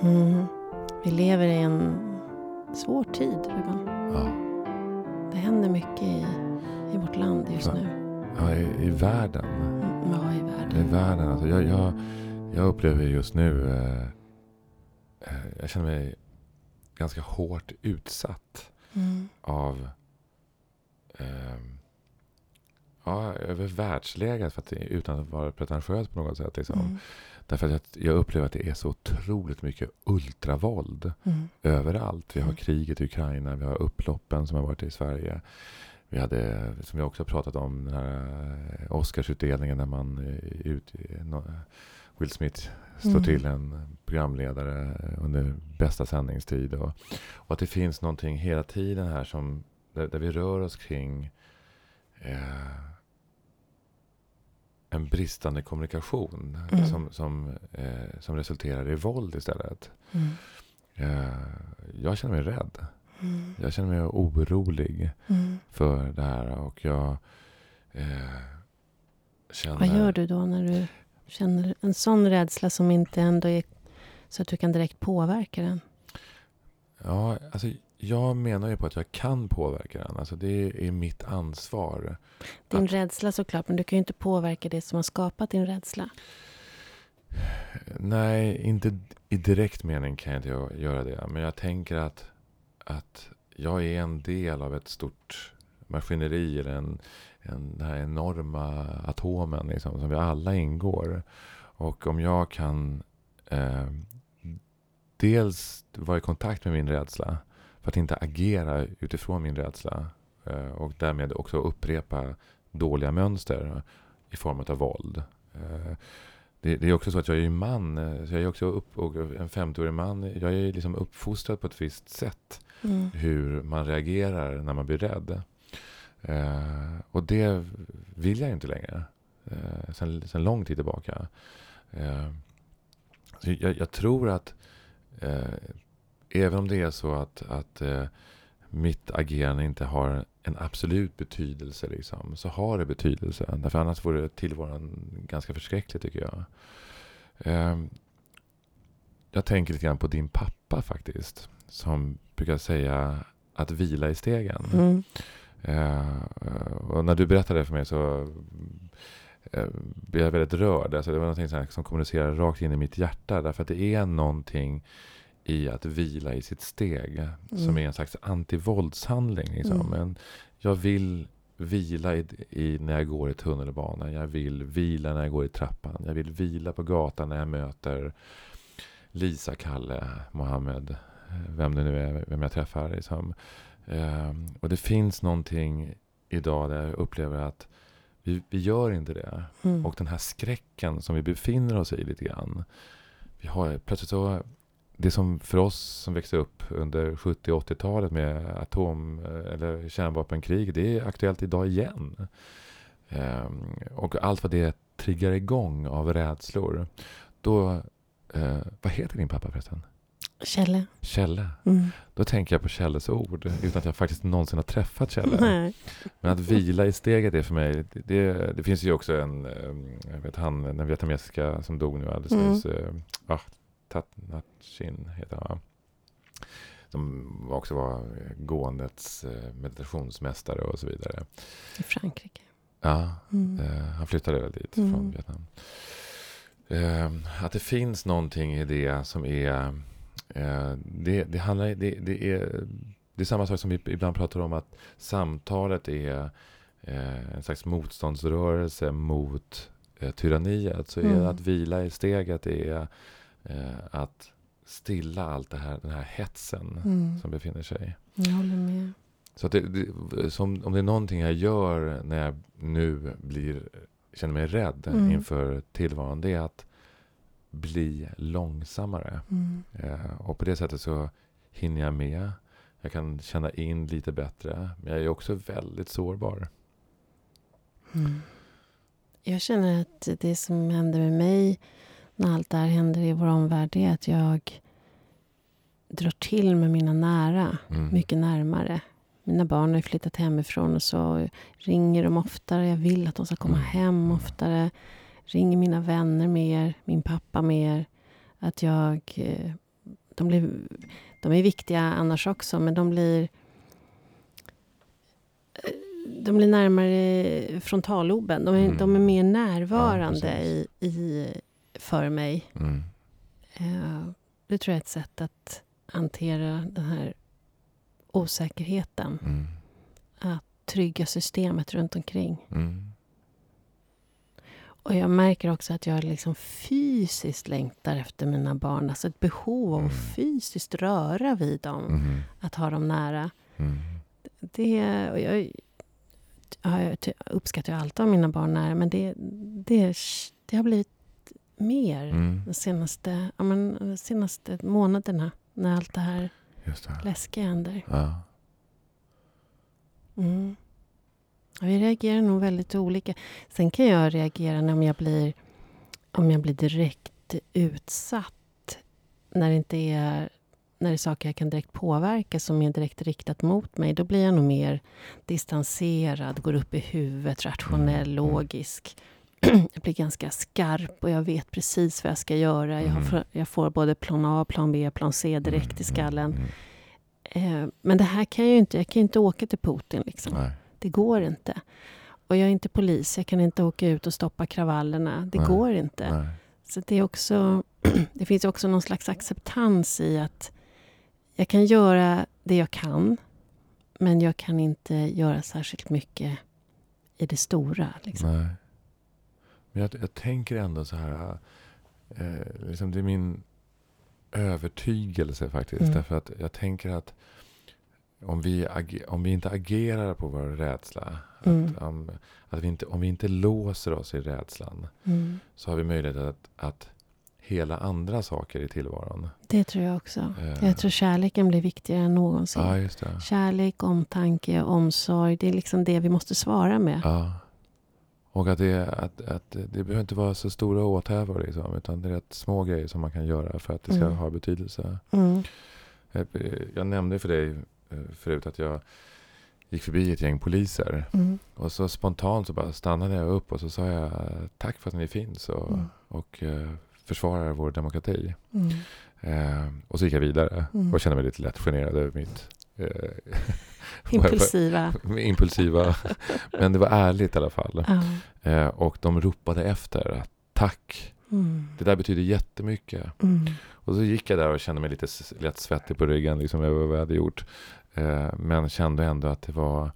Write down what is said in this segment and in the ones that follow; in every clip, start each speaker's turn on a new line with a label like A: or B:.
A: Mm. Vi lever i en svår tid, Ruben.
B: Ja.
A: Det händer mycket i, i vårt land just
B: Ja.
A: nu.
B: Ja, i, i världen.
A: Mm, Ja, i
B: I
A: världen.
B: världen. Alltså, jag, jag, jag upplever just nu... Eh, eh, jag känner mig ganska hårt utsatt
A: Mm.
B: av... ehm, ja, över världsläget. För att, utan att vara pretentiös på något sätt. Liksom.
A: Mm.
B: Därför att jag, upplever att det är så otroligt mycket ultravåld
A: Mm.
B: överallt. Vi har
A: Mm.
B: kriget i Ukraina, vi har upploppen som har varit i Sverige. Vi hade, som jag också pratat om, den här eh, Oscarsutdelningen när man eh, ut, Will Smith slår
A: Mm.
B: till en programledare under bästa sändningstid. Och, och att det finns någonting hela tiden här som, där, där vi rör oss kring eh, en bristande kommunikation
A: Mm.
B: som, som, eh, som resulterar i våld istället.
A: Mm.
B: Eh, jag känner mig rädd.
A: Mm.
B: Jag känner mig orolig
A: Mm.
B: för det här. Och jag eh, känner...
A: Vad gör du då när du känner en sån rädsla som inte ändå är så att du kan direkt påverka den?
B: Ja, alltså, jag menar ju på att jag kan påverka den. Alltså, det är mitt ansvar.
A: Din
B: Att-
A: rädsla såklart, men du kan ju inte påverka det som har skapat din rädsla.
B: Nej, inte i direkt mening kan jag inte gö- göra det. Men jag tänker att, att jag är en del av ett stort maskineri. En, en, den här enorma atomen liksom, som vi alla ingår. Och om jag kan eh, dels vara i kontakt med min rädsla. För att inte agera utifrån min rädsla. Eh, och därmed också upprepa dåliga mönster i form av våld. Eh, det, det är också så att jag är man. eh, Så jag är också upp, och en 50-årig man. Jag är liksom uppfostrad på ett visst sätt.
A: Mm.
B: Hur man reagerar när man blir rädd. Eh, och det vill jag inte längre. Eh, sen, sen lång tid tillbaka. Eh, jag, jag tror att eh, även om det är så att, att eh, mitt agerande inte har en absolut betydelse liksom, så har det betydelse. Därför annars vore tillvaron ganska förskräcklig tycker jag. Eh, jag tänker lite grann på din pappa faktiskt. Som brukar säga att vila i stegen.
A: Mm.
B: Eh, och när du berättade det för mig så eh, blev jag väldigt rörd. Alltså det var någonting som kommunicerade rakt in i mitt hjärta. Därför att det är någonting i att vila i sitt steg. Som
A: Mm.
B: är en slags antivåldshandling. Liksom.
A: Mm.
B: Men jag vill vila i, i, när jag går i tunnelbanan. Jag vill vila när jag går i trappan. Jag vill vila på gatan när jag möter Lisa, Kalle, Mohammed. eh, Vem det nu är, vem jag träffar. Liksom. Ehm, och det finns någonting idag där jag upplever att vi, vi gör inte det.
A: Mm.
B: Och den här skräcken som vi befinner oss i lite grann. Vi har plötsligt så, det som för oss som växte upp under 70 och 80-talet med atom eller kärnvapenkrig, det är aktuellt idag igen. Ehm, och allt vad det triggar igång av rädslor. Då, eh, vad heter din pappa förresten?
A: Kjelle?
B: Kjelle.
A: Mm.
B: Då tänker jag på Kjelles ord utan att jag faktiskt någonsin har träffat Kjelle.
A: Nej.
B: Men att vila i steget är för mig, det, det, det finns ju också en, eh, jag vet han, den vietnamesiska som dog nu alldeles
A: Mm.
B: nyss, eh, ah, Thach Nhat Chin heter han va? Som också var gåendets eh, meditationsmästare och så vidare.
A: I Frankrike.
B: Ja,
A: Mm.
B: eh, han flyttade väl dit
A: Mm.
B: från Vietnam. Eh, att det finns någonting i det som är, eh, det, det handlar, det, det är det är samma sak som vi ibland pratar om att samtalet är eh, en slags motståndsrörelse mot eh, tyranniet. Så är
A: Mm.
B: det att vila i steget är eh, att stilla allt det här, den här hetsen
A: Mm.
B: som befinner sig.
A: Jag håller med.
B: Så det, det, som, om det är någonting jag gör när jag nu blir, känner mig rädd
A: Mm.
B: inför tillvaron, det är att bli långsammare.
A: Mm.
B: Eh, och på det sättet så hinner jag med. Jag kan känna in lite bättre. Men jag är också väldigt sårbar.
A: Mm. Jag känner att det som händer med mig när allt det här händer i vår omvärld det är att jag drar till med mina nära
B: Mm.
A: mycket närmare. Mina barn har flyttat hemifrån och så ringer de oftare. Jag vill att de ska komma
B: Mm.
A: hem oftare. Ringer mina vänner mer, min pappa mer. Att jag eh, de, blir, de är viktiga annars också, men de blir de blir närmare frontalloben. De är,
B: Mm.
A: de är mer närvarande
B: Ja,
A: i, i, för mig.
B: Mm.
A: Eh, det tror jag är ett sätt att hantera den här osäkerheten.
B: Mm.
A: Att trygga systemet runt omkring.
B: Mm.
A: Och jag märker också att jag liksom fysiskt längtar efter mina barn. Alltså ett behov av
B: Mm.
A: att fysiskt röra vid dem.
B: Mm.
A: Att ha dem nära.
B: Mm.
A: Det, och jag, ja, jag uppskattar ju alltid att ha mina barn nära. Men det, det, det har blivit mer
B: Mm.
A: de senaste, ja, men, de senaste månaderna. När allt det här
B: Just det.
A: läskiga händer.
B: Ja.
A: Mm. Vi reagerar nog väldigt olika. Sen kan jag reagera när om jag blir, om jag blir direkt utsatt. När det inte är när det är saker jag kan direkt påverka som är direkt riktat mot mig. Då blir jag nog mer distanserad, går upp i huvudet, rationell,
B: Mm.
A: logisk. Jag blir ganska skarp och jag vet precis vad jag ska göra. Jag,
B: Mm.
A: får- jag får både plan A, plan B, plan C direkt i skallen.
B: Mm.
A: Eh, men det här kan jag ju inte. Jag kan inte åka till Putin. Liksom.
B: Nej.
A: Det går inte. Och jag är inte polis. Jag kan inte åka ut och stoppa kravallerna. Det
B: Nej.
A: går inte.
B: Nej.
A: Så det är också... Det finns också någon slags acceptans i att jag kan göra det jag kan. Men jag kan inte göra särskilt mycket i det stora. Liksom.
B: Men jag, jag tänker ändå så här. Eh, liksom det är min övertygelse faktiskt.
A: Mm.
B: Därför att jag tänker att om vi, om vi inte agerar på vår rädsla.
A: Mm.
B: Att, om, att vi inte, om vi inte låser oss i rädslan.
A: Mm.
B: Så har vi möjlighet att, att hela andra saker i tillvaron.
A: Det tror jag också.
B: Eh.
A: Jag tror kärleken blir viktigare än någonsin.
B: Ja.
A: Kärlek, omtanke, omsorg. Det är liksom det vi måste svara med.
B: Ja. Och att det, att, att det behöver inte vara så stora åthävor. Liksom, utan det är rätt små grejer som man kan göra för att det ska
A: Mm.
B: ha betydelse.
A: Mm.
B: Jag, jag nämnde för dig eh, förut att jag gick förbi ett gäng poliser.
A: Mm.
B: Och så spontant så bara stannade jag upp och så sa jag tack för att ni finns och,
A: Mm.
B: och eh, försvarar vår demokrati.
A: Mm.
B: Eh, och så gick jag vidare
A: Mm.
B: och kände mig lite lätt generad över mitt eh,
A: Impulsiva.
B: impulsiva. Men det var ärligt i alla fall. Eh, och de ropade efter tack.
A: Mm.
B: Det där betyder jättemycket.
A: Mm.
B: Och så gick jag där och kände mig lite lätt svettig på ryggen liksom över vad jag hade gjort. Eh, men kände ändå att det var...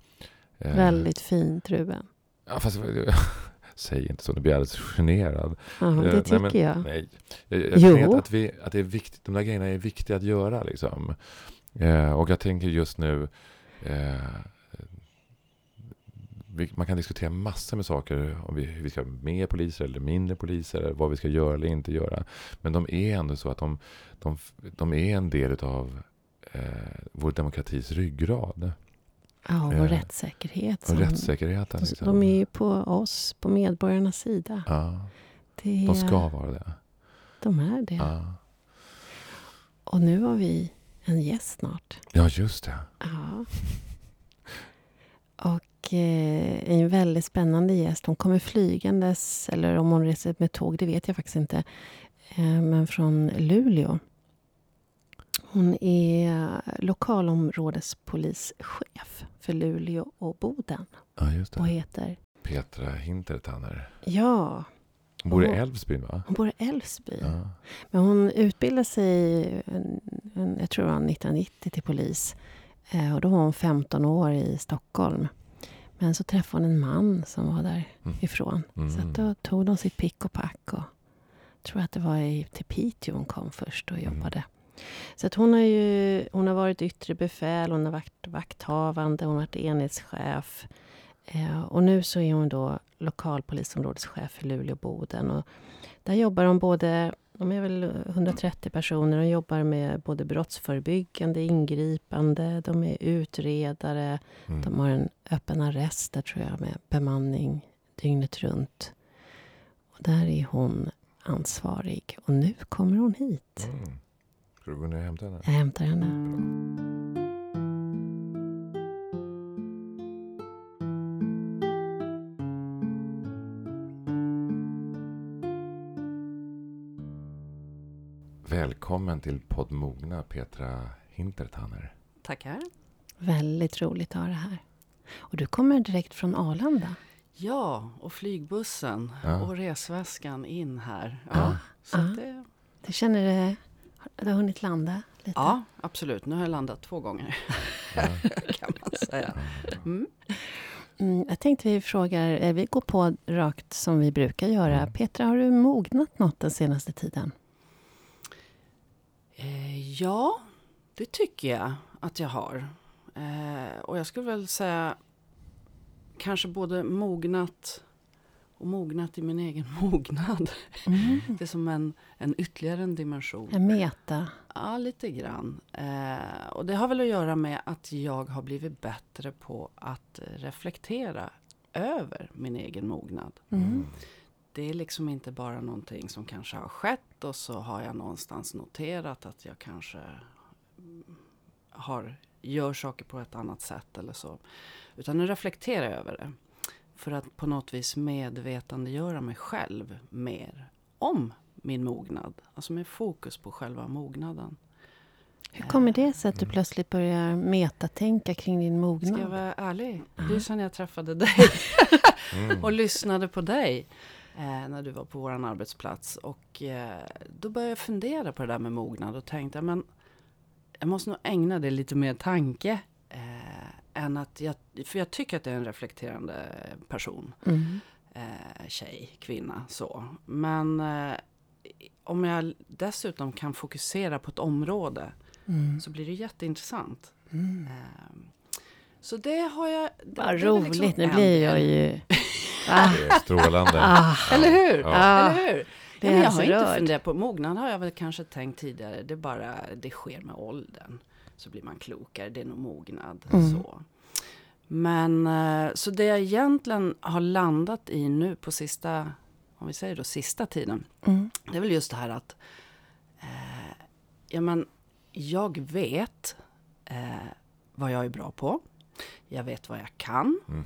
B: eh,
A: Väldigt fint, Ruben.
B: Ja, fast, säg inte så, nu blir jag alldeles generad.
A: Ja,
B: Eh,
A: det
B: nej,
A: tycker
B: men-
A: jag.
B: Nej. Jag, jag
A: Jo.
B: att, vi, att det är viktigt, de där grejerna är viktiga att göra. Liksom. Eh, och jag tänker just nu... Eh, vi, man kan diskutera massor med saker. Om vi, vi ska ha mer poliser eller mindre poliser. Eller vad vi ska göra eller inte göra. Men de är ändå så att de, de, de är en del av eh, vår demokratis ryggrad.
A: Ja, och
B: eh,
A: rättssäkerhet.
B: Och
A: som-
B: rättssäkerheten.
A: de,
B: Liksom.
A: de är ju på oss, på medborgarnas sida.
B: ja,
A: Det
B: de ska vara det.
A: De är det.
B: Ja.
A: Och nu har vi en gäst snart.
B: ja, just det.
A: Ja. Och eh, en väldigt spännande gäst. Hon kommer flygandes, eller om hon reser med tåg, det vet jag faktiskt inte. Eh, men från Luleå. Hon är lokalområdespolischef för Luleå och Boden.
B: Ja, just det.
A: Och heter...
B: Petra Hintertanner.
A: Ja,
B: Hon bor i Älvsbyn va?
A: hon bor i Älvsbyn.
B: Ja.
A: Men hon utbildade sig, en, en, jag tror det var 1990, till polis. Eh, och då var hon 15 år i Stockholm. Men så träffade hon en man som var därifrån.
B: Mm.
A: Så att då tog de sitt pick och pack. Och, jag tror att det var i, till Piteå hon kom först och
B: Mm.
A: jobbade. Så att hon har ju hon har varit yttre befäl, hon har varit vakthavande, hon har varit enhetschef. Eh, och nu så är hon då lokalpolisområdeschef för Luleå-Boden. Och där jobbar de både, de är väl 130 personer, de jobbar med både brottsförebyggande, ingripande, de är utredare,
B: Mm.
A: de har en öppen arrest där tror jag med bemanning dygnet runt. Och där är hon ansvarig. Och nu kommer hon hit.
B: Mm. Ska du gå ner och hämta henne?
A: Jag hämtar henne.
B: Välkommen till podd Mogna, Petra Hintertanner.
C: Tackar.
A: Väldigt roligt att ha det här. Och du kommer direkt från Arlanda.
C: Ja, och flygbussen
B: Ja.
C: och resväskan in här. Ja,
B: Ja.
C: så
A: Ja.
C: det,
A: Du känner det, du har hunnit landa lite?
C: ja, absolut. Nu har jag landat två gånger,
B: Ja.
C: kan man säga. Mm.
A: Mm, jag tänkte vi frågar, eh, vi går på rakt som vi brukar göra.
B: Mm.
A: Petra, har du mognat något den senaste tiden?
C: Eh, ja, det tycker jag att jag har. Eh, och jag skulle väl säga kanske både mognat och mognat i min egen mognad.
A: Mm.
C: Det är som en, en ytterligare en dimension.
A: En meta.
C: Ja, lite grann. Eh, och det har väl att göra med att jag har blivit bättre på att reflektera över min egen mognad.
A: Mm.
C: Det är liksom inte bara någonting som kanske har skett och så har jag någonstans noterat att jag kanske mm, har, gör saker på ett annat sätt eller så. Utan nu reflekterar jag över det. För att på något vis medvetandegöra mig själv mer om min mognad. Alltså med fokus på själva mognaden.
A: Hur kommer det sig att du plötsligt börjar metatänka kring din
C: Ska jag
A: mognad?
C: vara ärlig? Det är sen jag träffade dig
B: Mm.
C: och lyssnade på dig eh, när du var på vår arbetsplats. Och eh, då började jag fundera på det där med mognad och tänkte men jag måste nog ägna det lite mer tanke. Eh, än att jag, för jag tycker att det är en reflekterande person.
A: Mm.
C: Eh, tjej, kvinna, så. Men eh, om jag dessutom kan fokusera på ett område
A: Mm.
C: så blir det jätteintressant.
A: Mm.
C: Så det har jag... det-
A: Vad
C: det är
A: roligt,
C: liksom
A: nu blir jag ju... Ah,
B: Det är strålande.
A: ah,
C: Eller hur?
B: Ja.
C: Eller hur?
A: det
C: Ja,
A: är
C: men jag har inte
A: rörd.
C: funderat på mognad har jag väl kanske tänkt tidigare. Det bara, det sker med åldern. Så blir man klokare, det är nog mognad.
A: Mm.
C: Så. Men eh, så det jag egentligen har landat i nu på sista, om vi säger då sista tiden.
A: Mm.
C: Det är väl just det här att eh, ja, men jag vet eh, vad jag är bra på. Jag vet vad jag kan.
B: Mm.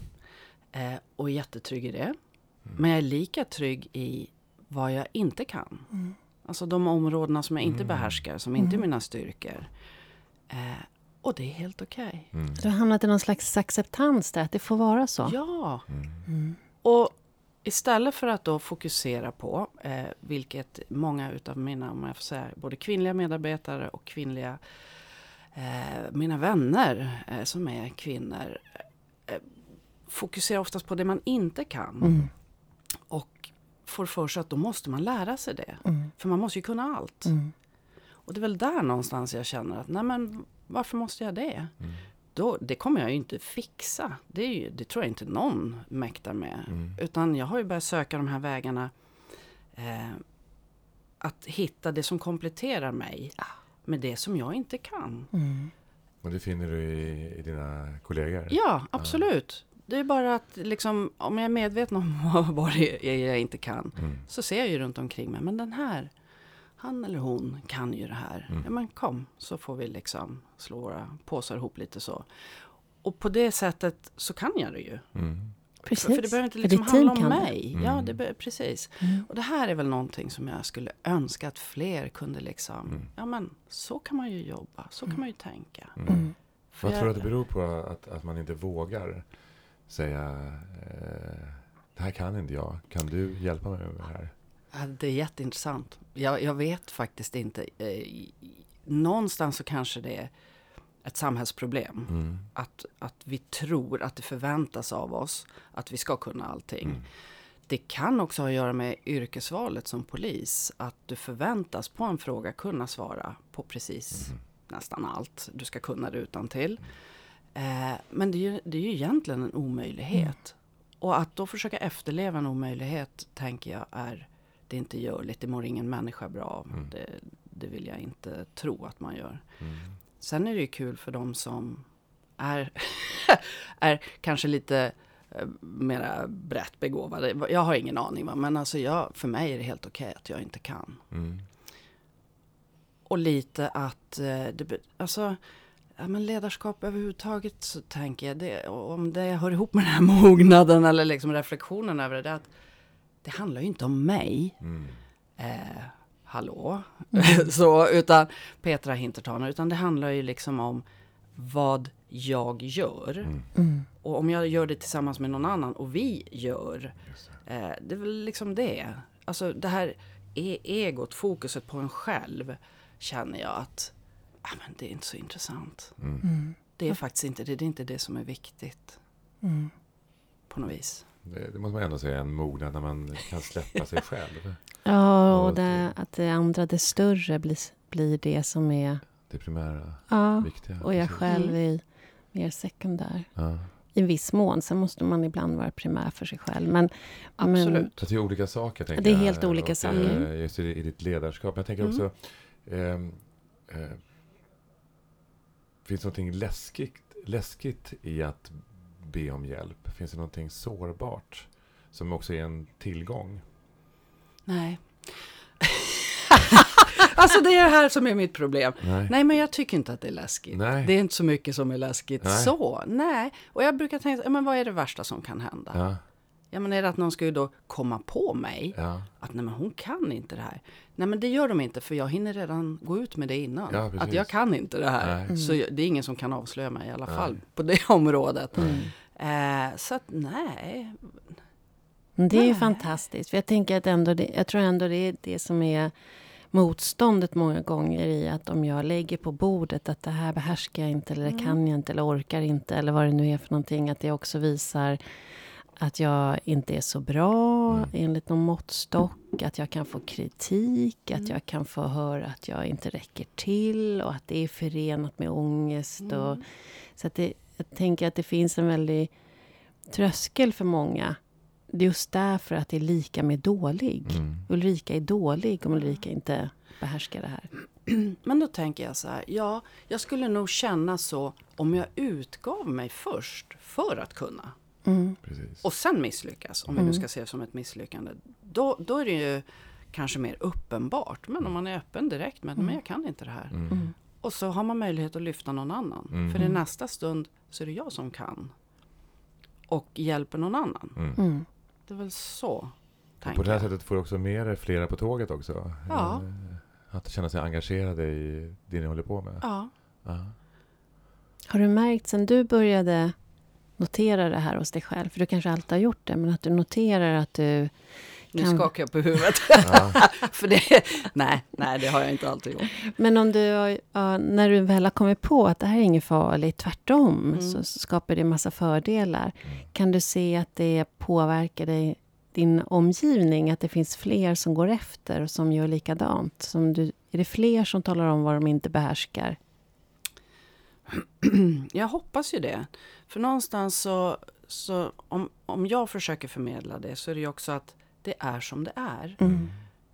C: Eh, och är jättetrygg i det. Men jag är lika trygg i vad jag inte kan.
A: Mm.
C: Alltså de områdena som jag inte
B: Mm.
C: behärskar, som inte är
A: Mm.
C: mina styrkor. Eh, och det är helt okej.
B: Mm.
A: Du har hamnat i någon slags acceptans där, att det får vara så.
C: Ja,
B: Mm.
A: Mm.
C: och istället för att då fokusera på, eh, vilket många utav mina, om jag får säga, både kvinnliga medarbetare och kvinnliga, mina vänner eh, som är kvinnor, eh, fokuserar oftast på det man inte kan.
A: Mm.
C: Och får för sig att då måste man lära sig det.
A: Mm.
C: För man måste ju kunna allt.
A: Mm.
C: Och det är väl där någonstans jag känner att, nej men varför måste jag det?
B: Mm.
C: Då, det kommer jag ju inte fixa. Det, är ju, det tror jag inte någon mäktar med.
B: Mm.
C: Utan jag har ju börjat söka de här vägarna. Eh, att hitta det som kompletterar mig. Med det som jag inte kan.
A: Mm.
B: Och det finner du i, i dina kollegor?
C: Ja, absolut. Det är bara att liksom, om jag är medveten om vad det är jag inte kan.
B: Mm.
C: Så ser jag ju runt omkring mig. Men den här, han eller hon kan ju det här.
B: Mm.
C: Ja men kom, så får vi liksom slå våra påsar ihop lite så. Och på det sättet så kan jag det ju.
B: Mm.
A: Precis.
C: För, det behöver inte liksom handla om mig.
B: Mm.
C: Ja, det precis.
A: Mm.
C: Och det här är väl någonting som jag skulle önska att fler kunde liksom,
B: Mm.
C: ja men så kan man ju jobba, så kan man ju tänka.
B: Mm.
A: Mm.
B: Vad tror du att det beror på att, att man inte vågar säga eh, det här kan inte jag. Kan du hjälpa mig med det här?
C: Ja, det är jätteintressant. Jag, jag vet faktiskt inte. Eh, någonstans så kanske det är ett samhällsproblem.
B: Mm.
C: Att, att vi tror att det förväntas av oss att vi ska kunna allting.
B: Mm.
C: Det kan också ha att göra med yrkesvalet som polis. Att du förväntas på en fråga kunna svara på precis
B: Mm.
C: nästan allt. Du ska kunna det utan till. Eh, men det är, ju, det är ju egentligen en omöjlighet. Och att då försöka efterleva en omöjlighet tänker jag är det är inte görligt. Det mår ingen människa bra av.
B: Mm.
C: Det, det vill jag inte tro att man gör. Sen är det ju kul för de som är, är kanske lite eh, mera brett begåvade. Jag har ingen aning va? men alltså jag, för mig är det helt okej att jag inte kan.
B: Mm.
C: Och lite att, eh, det, alltså, ja, men ledarskap överhuvudtaget så tänker jag det, om det hör ihop med den här mognaden eller liksom reflektionen över det, det att det handlar ju inte om mig.
B: Mm.
C: Eh, hallå, så, utan Petra Hintertaner, utan det handlar ju liksom om vad jag gör.
B: Mm.
A: Mm.
C: Och om jag gör det tillsammans med någon annan och vi gör, eh, det är väl liksom det. Alltså det här e egot, fokuset på en själv, känner jag att ah, men det är inte så intressant.
B: Mm.
A: Mm.
C: Det är faktiskt inte det, det är inte det som är viktigt
A: Mm.
C: på något vis.
B: Det, det måste man ändå säga en mognad när man kan släppa sig själv.
A: Ja, och det, att det andra, det större blir, blir det som är...
B: Det primära,
A: Ja,
B: viktiga.
A: och jag
B: precis.
A: själv
C: Mm.
A: är mer sekundär.
B: Ja.
A: I viss mån. Sen måste man ibland vara primär för sig själv. Men, men
C: Absolut.
B: Så det är olika saker. Tänker
A: Det är
B: jag.
A: helt olika
B: och,
A: saker.
B: eh, Just i, i ditt ledarskap. Jag tänker
C: Mm.
B: också. ehm, eh, finns det någonting läskigt, läskigt i att be om hjälp? Finns det någonting sårbart? Som också är en tillgång?
C: Nej. alltså det är det här som är mitt problem.
B: Nej.
C: Nej men jag tycker inte att det är läskigt.
B: Nej.
C: Det är inte så mycket som är läskigt
B: Nej.
C: så. Nej. Och jag brukar tänka, men vad är det värsta som kan hända? Ja.
B: Ja,
C: men är det att någon ska ju då komma på mig?
B: ja,
C: Att nej men hon kan inte det här. Nej men det gör de inte för jag hinner redan gå ut med det innan.
B: Ja, precis.
C: att jag kan inte det här.
B: Nej.
C: Så jag, det är ingen som kan avslöja mig i alla
B: Nej.
C: fall på det området.
A: Mm.
C: Eh, så att nej.
A: Det är ju fantastiskt. För jag tänker att ändå det, jag tror ändå det är det som är motståndet många gånger i att om jag lägger på bordet att det här behärskar jag inte eller det
C: Mm.
A: kan jag inte eller orkar inte eller vad det nu är för någonting. Att det också visar att jag inte är så bra
B: Mm.
A: enligt någon måttstock. Att jag kan få kritik, att
C: Mm.
A: jag kan få höra att jag inte räcker till och att det är förenat med ångest. Och,
C: Mm.
A: så att det, jag tänker att det finns en väldig tröskel för många. Just därför att det är lika med dålig.
B: mm.
A: Ulrika är dålig om Ulrika inte behärskar det här.
C: Men då tänker jag så här, ja, jag skulle nog känna så om jag utgav mig först för att kunna.
A: Mm.
C: Och sen misslyckas, om vi
A: Mm.
C: nu ska se det som ett misslyckande. Då, då är det ju kanske mer uppenbart. Men om man är öppen direkt med att men jag kan inte det här.
B: Mm.
A: Mm.
C: Och så har man möjlighet att lyfta någon annan.
B: Mm.
C: För i nästa stund så är det jag som kan. Och hjälper någon annan.
B: Mm.
C: Det är väl så,
B: på det här sättet får du också med dig flera på tåget också.
C: Ja.
B: Eh, Att känna sig engagerade i det ni håller på med.
C: Ja.
B: Ja.
A: Har du märkt sen du började notera det här hos dig själv, för du kanske alltid har gjort det, men att du noterar att du...
C: Nu
A: Kan-
C: skakar jag på huvudet.
B: Ja.
C: För det, nej, nej, det har jag inte alltid gjort.
A: Men om du, ja, när du väl har kommit på att det här är inget farligt, tvärtom,
C: Mm.
A: så, skapar det massa fördelar. Kan du se att det påverkar dig, din omgivning? Att det finns fler som går efter och som gör likadant? Som du, är det fler som talar om vad de inte behärskar?
C: Jag hoppas ju det. För någonstans så, så om, om jag försöker förmedla det så är det ju också att det är som det är.
A: Mm.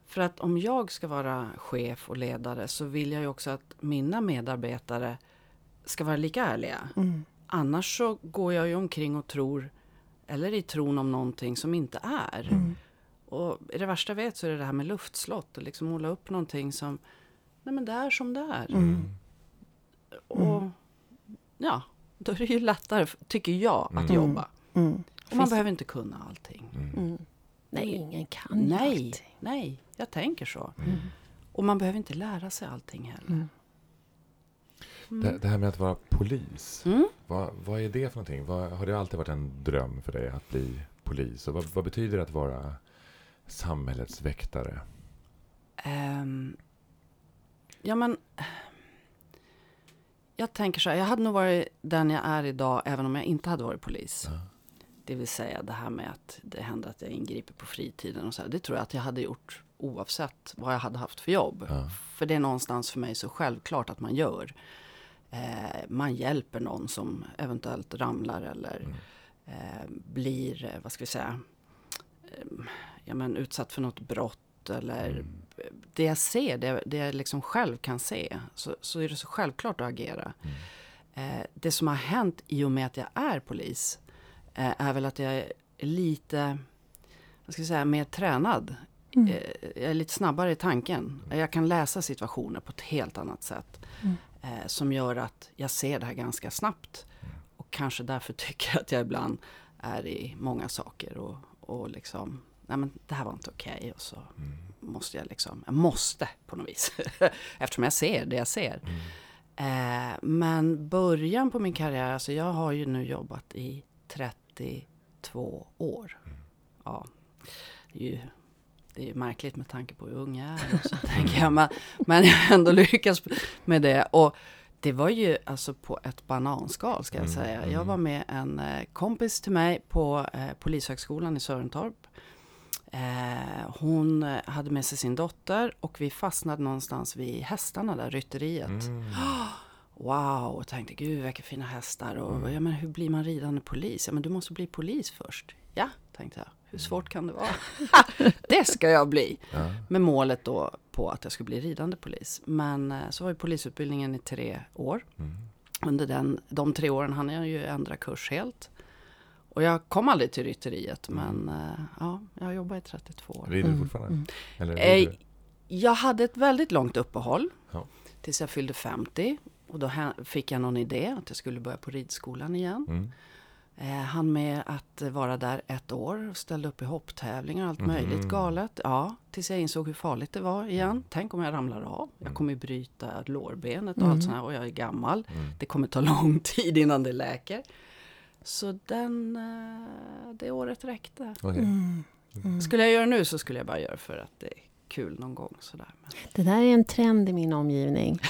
C: För att om jag ska vara chef och ledare så vill jag ju också att mina medarbetare ska vara lika ärliga.
A: Mm.
C: Annars så går jag ju omkring och tror, eller i tron om någonting som inte är.
A: Mm.
C: Och i det värsta jag vet så är det det här med luftslott och liksom måla upp någonting som, nej men det är som det är.
A: Mm.
C: Och ja, då är det ju lättare, tycker jag, att
B: Mm.
C: jobba.
A: Mm.
C: Och man
A: Finns-
C: behöver inte kunna allting.
B: Mm.
A: Mm. Nej, ingen kan
C: Nej,
A: allting.
C: nej, jag tänker så.
A: Mm.
C: Och man behöver inte lära sig allting heller.
A: Mm.
B: Det, det här med att vara polis.
C: Mm.
B: Vad, vad är det för någonting? Vad, har det alltid varit en dröm för dig att bli polis? Och vad, vad betyder det att vara samhällets väktare?
C: Ehm, ja men, jag tänker så här, jag hade nog varit den jag är idag även om jag inte hade varit polis.
B: Ja.
C: Det vill säga det här med att det händer att jag ingriper på fritiden och så här. Det tror jag att jag hade gjort oavsett vad jag hade haft för jobb.
B: Ja.
C: För det är någonstans för mig så självklart att man gör. Eh, man hjälper någon som eventuellt ramlar eller
B: Mm.
C: eh, blir, eh, vad ska vi säga, eh, ja, men utsatt för något brott eller
B: Mm.
C: det jag ser, det, det jag liksom själv kan se, så, så är det så självklart att agera.
B: Mm.
C: Eh, det som har hänt i och med att jag är polis är väl att jag är lite, vad ska jag säga, mer tränad.
A: Mm.
C: Eh, jag är lite snabbare i tanken. Jag kan läsa situationer på ett helt annat sätt.
A: Mm.
C: Eh, som gör att jag ser det här ganska snabbt. Och kanske därför tycker jag att jag ibland är i många saker och, och liksom nej men det här var inte okej. Okay. Och så
B: Mm.
C: måste jag liksom, jag måste på något vis. Eftersom jag ser det jag ser.
B: Mm.
C: Eh, men början på min karriär, alltså jag har ju nu jobbat i 32 år. Ja, det är ju, det är ju märkligt med tanke på hur ung jag är. och Så, tänker jag. Men, men jag har ändå lyckats med det. Och det var ju alltså på ett bananskal ska jag
B: Mm,
C: säga. Jag
B: mm.
C: var med en eh, kompis till mig på eh, Polishögskolan i Sörentorp. Eh, hon hade med sig sin dotter och vi fastnade någonstans vid hästarna där, rytteriet.
B: Mm.
C: Wow, och tänkte gud vilka fina hästar. Och
B: Mm.
C: ja, men hur blir man ridande polis? Ja, men du måste bli polis först. Ja, tänkte jag. Hur svårt kan det vara? det ska jag bli!
B: Ja.
C: Med målet då på att jag skulle bli ridande polis. Men eh, så var ju polisutbildningen i tre år.
B: Mm.
C: Under den, de tre åren hann jag ju ändra kurs helt. Och jag kom aldrig till rytteriet, men eh, ja, jag har jobbat i 32 år.
B: Rider du
A: Mm,
B: fortfarande?
A: mm.
B: Eller
C: Eh,
B: rider?
C: Jag hade ett väldigt långt uppehåll
B: Ja.
C: tills jag fyllde 50. Och då fick jag någon idé att jag skulle börja på ridskolan igen.
B: Mm.
C: Eh, han med att vara där ett år och ställde upp i hopptävlingar och allt
B: Mhm.
C: möjligt galet. Ja, tills jag insåg hur farligt det var igen. Tänk om jag ramlar av. Jag
B: Mm.
C: kommer ju bryta lårbenet och
A: Mm.
C: allt sånt här och jag är gammal.
B: Mm.
C: Det kommer ta lång tid innan det läker. Så den, eh, det året räckte.
B: Okej.
A: Mm. Mm.
C: Skulle jag göra nu så skulle jag bara göra för att det är kul någon gång. Sådär. Men,
A: Det där är en trend i min omgivning.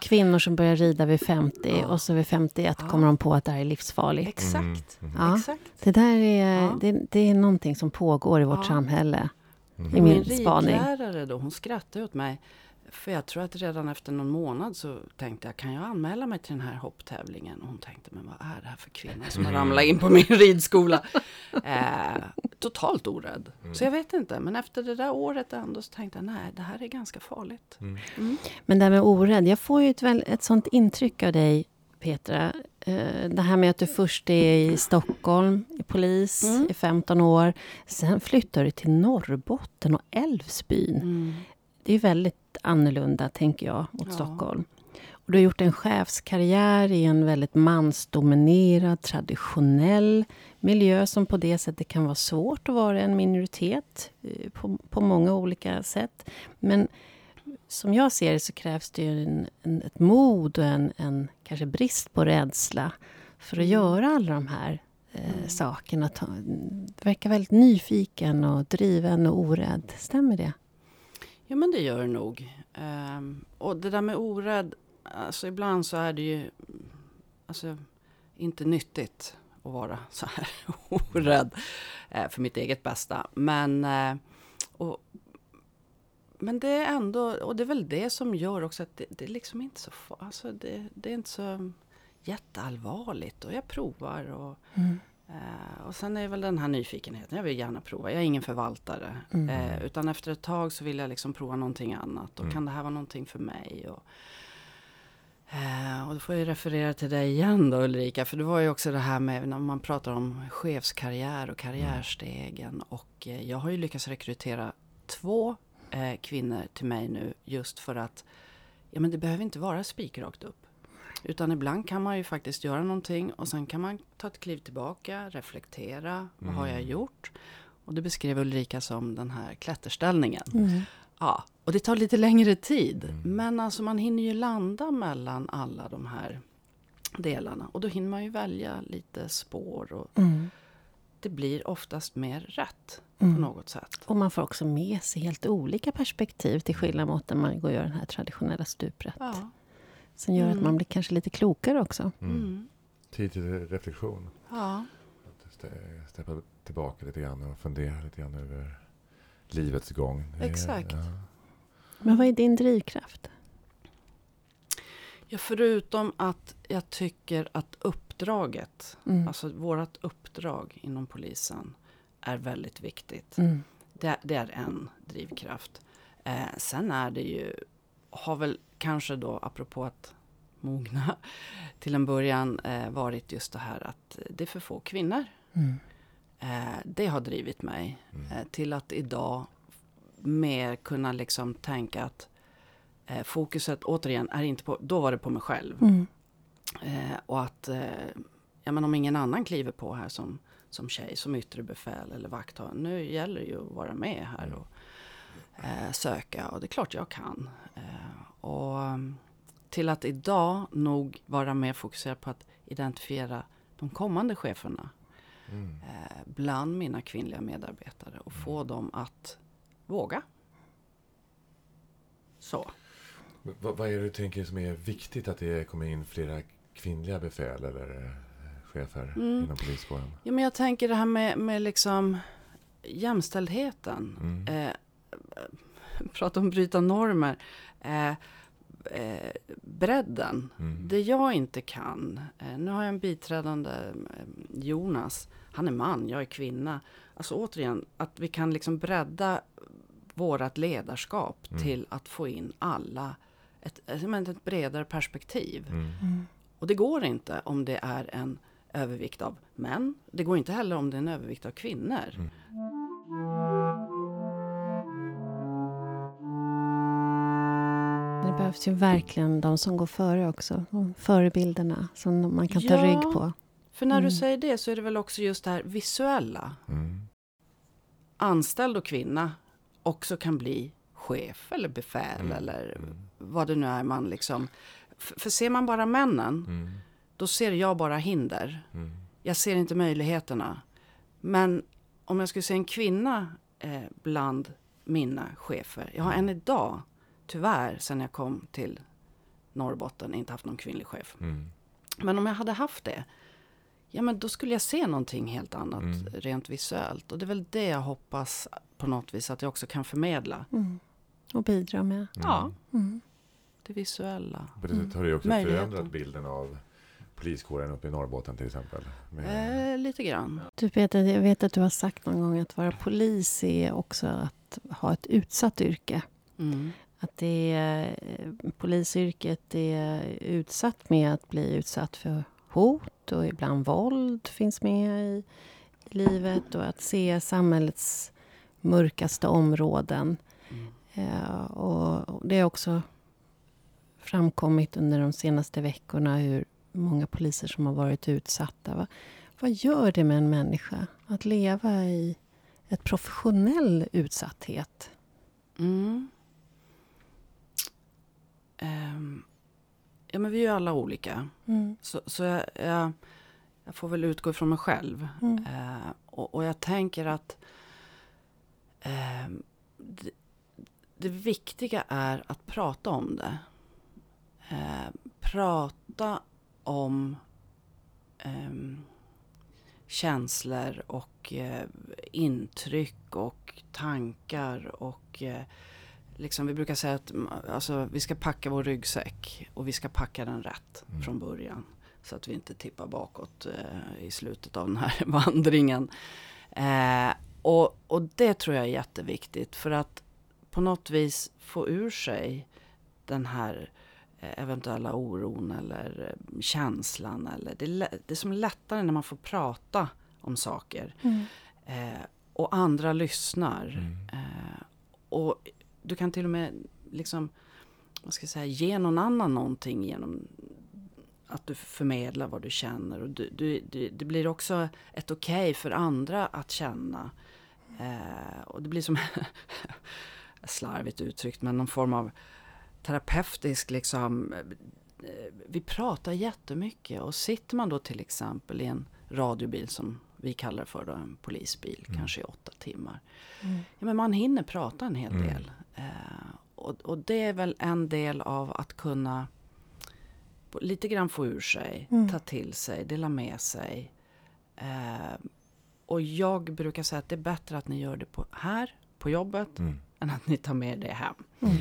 A: Kvinnor som börjar rida vid 50
C: Ja.
A: och så vid 51
C: Ja.
A: kommer de på att det här är livsfarligt.
C: exakt.
B: Mm.
A: Ja.
C: exakt.
A: Det där är,
C: Ja.
A: det, det är någonting som pågår i vårt
C: Ja.
A: samhälle.
B: Mm.
A: I min
C: Min
A: spaning.
C: ridlärare då, hon skrattade åt mig. För jag tror att redan efter någon månad så tänkte jag, kan jag anmäla mig till den här hopptävlingen? Och hon tänkte, men vad är det här för kvinna som har
B: Mm.
C: ramlat in på min ridskola? Eh, totalt orädd.
B: Mm.
C: Så jag vet inte, men efter det där året ändå så tänkte jag, nej, det här är ganska farligt.
B: Mm.
C: Mm.
A: Men det här med orädd, jag får ju ett, väl, ett sånt intryck av dig, Petra. Eh, Det här med att du först är i Stockholm, i polis,
C: Mm.
A: i 15 år. Sen flyttar du till Norrbotten och Älvsbyn.
C: Mm.
A: Det är väldigt annorlunda, tänker jag, mot
C: Ja.
A: Stockholm. Och du har gjort en chefskarriär i en väldigt mansdominerad, traditionell miljö som på det sättet kan vara svårt att vara en minoritet eh, på, på många olika sätt. Men som jag ser det så krävs det en, en, ett mod och en, en kanske brist på rädsla för att
C: Mm.
A: göra alla de här eh,
C: Mm.
A: sakerna. Ta, du verkar väldigt nyfiken och driven och orädd. Stämmer det?
C: Ja, men det gör det nog. Um, och det där med orädd, alltså ibland så är det ju alltså, inte nyttigt att vara så här orädd eh, för mitt eget bästa. Men, eh, och, men det är ändå, och det är väl det som gör också att det, det är liksom inte så, alltså det, det är inte så jätteallvarligt och jag provar och mm. Eh, och sen är väl den här nyfikenheten, jag vill gärna prova. Jag är ingen förvaltare.
A: Mm.
C: Eh, utan efter ett tag så vill jag liksom prova någonting annat. Och
B: Mm.
C: kan det här vara någonting för mig? Och, eh, och då får jag referera till dig igen då Ulrika. För det var ju också det här med när man pratar om chefskarriär och karriärstegen. Och eh, jag har ju lyckats rekrytera två eh, kvinnor till mig nu. Just för att ja, men det behöver inte vara spikrakt upp. Utan ibland kan man ju faktiskt göra någonting och sen kan man ta ett kliv tillbaka, reflektera. Vad har jag
B: Mm.
C: gjort? Och det beskrev Ulrika som den här klätterställningen.
A: Mm.
C: Ja, och det tar lite längre tid.
B: Mm.
C: Men alltså man hinner ju landa mellan alla de här delarna. Och då hinner man ju välja lite spår och
A: Mm.
C: det blir oftast mer rätt
A: Mm.
C: på något sätt.
A: Och man får också med sig helt olika perspektiv till skillnad mot när man går och gör den här traditionella stuprätt.
C: Ja.
A: Som gör att
C: Mm.
A: man blir kanske lite klokare också.
B: Mm.
C: Mm.
B: Tid till reflektion.
C: Ja.
B: Att steppa tillbaka lite grann och fundera lite grann över livets gång.
C: Exakt.
B: Ja.
A: Men vad är din drivkraft?
C: ja, förutom att jag tycker att uppdraget,
A: Mm.
C: alltså vårt uppdrag inom polisen är väldigt viktigt.
A: Mm.
C: Det, det är en drivkraft. Eh, sen är det ju, har väl kanske då apropå att mogna till en början eh, varit just det här att det är för få kvinnor.
A: Mm.
C: Eh, det har drivit mig
B: Mm.
C: eh, till att idag mer kunna liksom tänka att eh, fokuset återigen är inte på, då var det på mig själv.
A: Mm.
C: Eh, och att, eh, ja men om ingen annan kliver på här som, som tjej, som yttre befäl eller vakthavare. Nu gäller det ju att vara med här och eh, söka och det är klart jag kan. Och mm, till att idag nog vara mer fokuserad på att identifiera de kommande cheferna
B: Mm.
C: eh, bland mina kvinnliga medarbetare och få dem att våga. Så.
B: Vad, vad är det du tänker som är viktigt att det kommer in flera kvinnliga befäl eller eh, chefer
C: Mm.
B: inom poliskåren?
C: Ja, men jag tänker det här med, med liksom jämställdheten.
B: Mm.
C: Eh, prata om bryta normer. Eh, eh, bredden.
B: Mm.
C: Det jag inte kan. Eh, nu har jag en biträdande eh, Jonas. Han är man, jag är kvinna. Alltså återigen, att vi kan liksom bredda vårat ledarskap
B: Mm.
C: till att få in alla. Ett, menar, ett bredare perspektiv.
B: Mm.
C: Och det går inte om det är en övervikt av män. Det går inte heller om det är en övervikt av kvinnor.
A: Det behövs ju verkligen de som går före också. De förebilderna som man kan ta
C: Ja.
A: rygg på.
C: För när
A: Mm.
C: du säger det så är det väl också just det här visuella.
B: Mm.
C: Anställd och kvinna också kan bli chef eller befäl
B: Mm.
C: eller
B: Mm.
C: vad det nu är man liksom. För ser man bara männen,
B: Mm.
C: då ser jag bara hinder.
B: Mm.
C: Jag ser inte möjligheterna. Men om jag skulle se en kvinna eh, bland mina chefer. Jag har än idag, tyvärr, sen jag kom till Norrbotten, inte haft någon kvinnlig chef.
B: Mm.
C: Men om jag hade haft det, ja men då skulle jag se någonting helt annat
B: Mm.
C: rent visuellt. Och det är väl det jag hoppas på något vis att jag också kan förmedla.
A: Mm. Och bidra med.
C: Ja,
A: Mm.
C: det visuella.
B: På det sättet har det också förändrat bilden av poliskåren uppe i Norrbotten till exempel. Med,
C: Eh, lite grann.
A: Du Peter, jag vet att du har sagt någon gång att vara polis är också att ha ett utsatt yrke.
C: Mm.
A: Att det är, eh, polisyrket är utsatt med att bli utsatt för hot och ibland våld finns med i, i livet och att se samhällets mörkaste områden.
C: Mm.
A: Eh, och och det har också framkommit under de senaste veckorna hur många poliser som har varit utsatta. Va, vad gör det med en människa att leva i ett professionell utsatthet?
C: Mm. Ehm, ja men vi är ju alla olika.
A: Mm.
C: Så, så jag, jag, jag får väl utgå ifrån mig själv.
A: Mm.
C: Eh, och, och jag tänker att ehm, det, det viktiga är att prata om det. Eh, prata om ehm, känslor och eh, intryck och tankar och eh, liksom vi brukar säga att mm, alltså, vi ska packa vår ryggsäck och vi ska packa den rätt
B: Mm.
C: från början. Så att vi inte tippar bakåt eh, i slutet av den här vandringen. Eh, och, och det tror jag är jätteviktigt för att på något vis få ur sig den här eh, eventuella oron eller eh, känslan. Eller det, det är som lättare när man får prata om saker.
A: Mm.
C: Eh, och andra lyssnar.
B: Mm.
C: Eh, och du kan till och med liksom, vad ska jag säga, ge någon annan någonting genom att du förmedlar vad du känner. Och du, du, du, det blir också ett okej för andra att känna. Eh, och det blir som, slarvigt uttryckt, men någon form av terapeutisk liksom. eh, Vi pratar jättemycket och sitter man då till exempel i en radiobil som vi kallar för då, en polisbil,
B: Mm.
C: kanske i åtta timmar.
A: Mm.
C: Ja, men man hinner prata en hel
B: Mm.
C: del. Eh, och, och det är väl en del av att kunna lite grann få ur sig,
A: Mm.
C: ta till sig, dela med sig. Eh, och jag brukar säga att det är bättre att ni gör det på, här, på jobbet,
B: Mm.
C: än att ni tar med det hem.
A: Mm.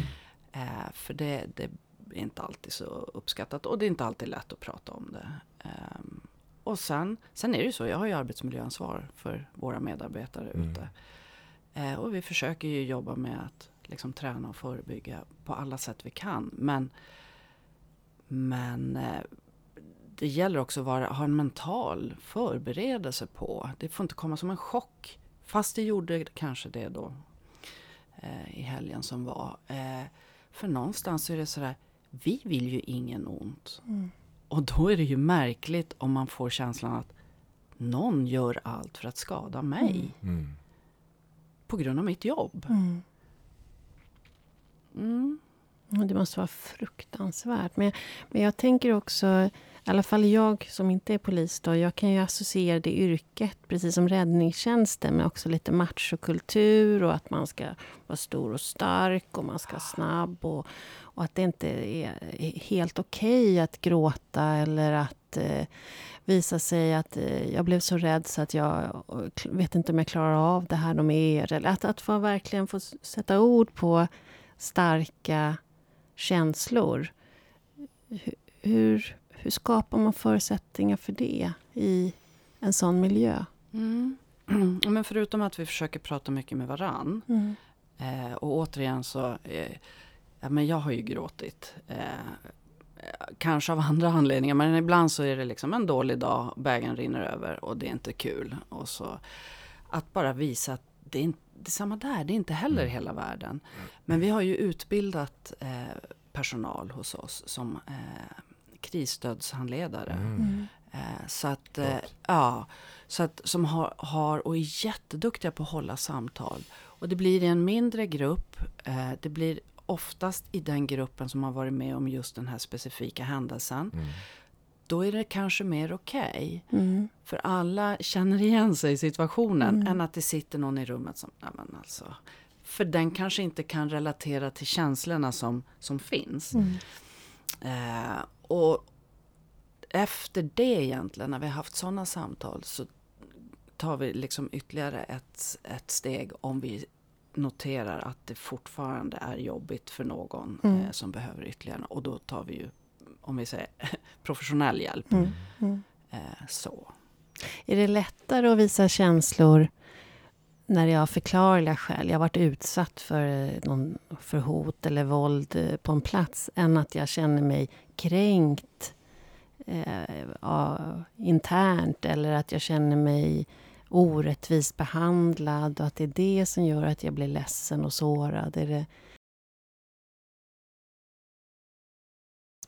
C: Eh, för det, det är inte alltid så uppskattat och det är inte alltid lätt att prata om det. Ehm, och sen, sen är det ju så, jag har ju arbetsmiljöansvar för våra medarbetare
B: Mm.
C: ute. Eh, och vi försöker ju jobba med att liksom träna och förebygga på alla sätt vi kan. Men, men eh, det gäller också att vara, ha en mental förberedelse på. Det får inte komma som en chock. Fast det gjorde kanske det då eh, i helgen som var. Eh, för någonstans är det sådär, vi vill ju ingen ont.
A: Mm.
C: Och då är det ju märkligt om man får känslan att någon gör allt för att skada mig.
B: Mm.
C: På grund av mitt jobb.
A: Mm.
C: Mm.
A: Det måste vara fruktansvärt. Men, men jag tänker också, i alla fall jag som inte är polis, då, jag kan ju associera det yrket, precis som räddningstjänsten, med också lite machokultur och att man ska vara stor och stark och man ska vara snabb. Och, och att det inte är helt okej att gråta eller att eh, visa sig att eh, jag blev så rädd så att jag eh, vet inte om jag klarar av det här de är. Eller att, att få verkligen få sätta ord på starka känslor. Hur, hur, skapar man förutsättningar för det i en sån miljö?
C: Mm. Men förutom att vi försöker prata mycket med varann.
A: Mm.
C: Eh, och återigen så, eh, ja, men jag har ju gråtit. Eh, kanske av andra anledningar, men ibland så är det liksom en dålig dag, bägaren rinner över och det är inte kul. Och så att bara visa att det inte, det är samma där, det är inte heller
B: Mm.
C: hela världen. Men vi har ju utbildat eh, personal hos oss som eh, krisstödshandledare.
B: Mm.
C: Eh, så att, eh, ja, så att, som har, har och är jätteduktiga på att hålla samtal. Och det blir i en mindre grupp. Eh, det blir oftast i den gruppen som har varit med om just den här specifika händelsen.
B: Mm.
C: Då är det kanske mer okej.
A: Mm.
C: För alla känner igen sig i situationen.
A: Mm.
C: Än att det sitter någon i rummet som, nej men alltså. För den kanske inte kan relatera till känslorna som, som finns.
A: Mm.
C: Eh, och efter det egentligen, när vi har haft sådana samtal, så tar vi liksom ytterligare ett, ett steg om vi noterar att det fortfarande är jobbigt för någon
A: Mm.
C: eh, som behöver ytterligare. Och då tar vi ju, om vi säger professionell hjälp.
A: Mm. Mm.
C: Eh, så.
A: Är det lättare att visa känslor när jag av förklarliga skäl, jag har varit utsatt för, eh, någon, för hot eller våld eh, på en plats, än att jag känner mig kränkt eh, ja, internt eller att jag känner mig orättvist behandlad och att det är det som gör att jag blir ledsen och sårad? Är det...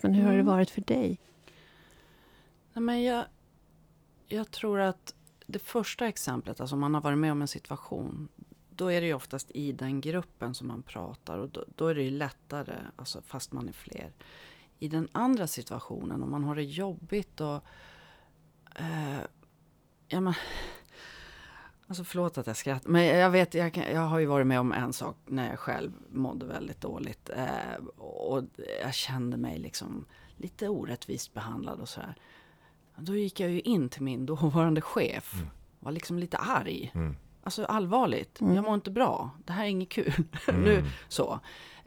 A: Men hur har det
C: Mm.
A: varit för dig?
C: Nej, men jag, jag tror att det första exemplet, alltså om man har varit med om en situation, då är det ju oftast i den gruppen som man pratar och då, då är det ju lättare, alltså fast man är fler. I den andra situationen, om man har det jobbigt och... Eh, ja, men, alltså förlåt att jag skrattar, men jag vet, jag, kan, jag har ju varit med om en sak när jag själv mådde väldigt dåligt. Eh, och jag kände mig liksom lite orättvist behandlad och sådär. Då gick jag ju in till min dåvarande chef.
B: Mm.
C: Var liksom lite arg.
B: Mm.
C: Alltså allvarligt.
A: Mm.
C: Jag mår inte bra. Det här är inget kul.
B: Mm.
C: nu, så.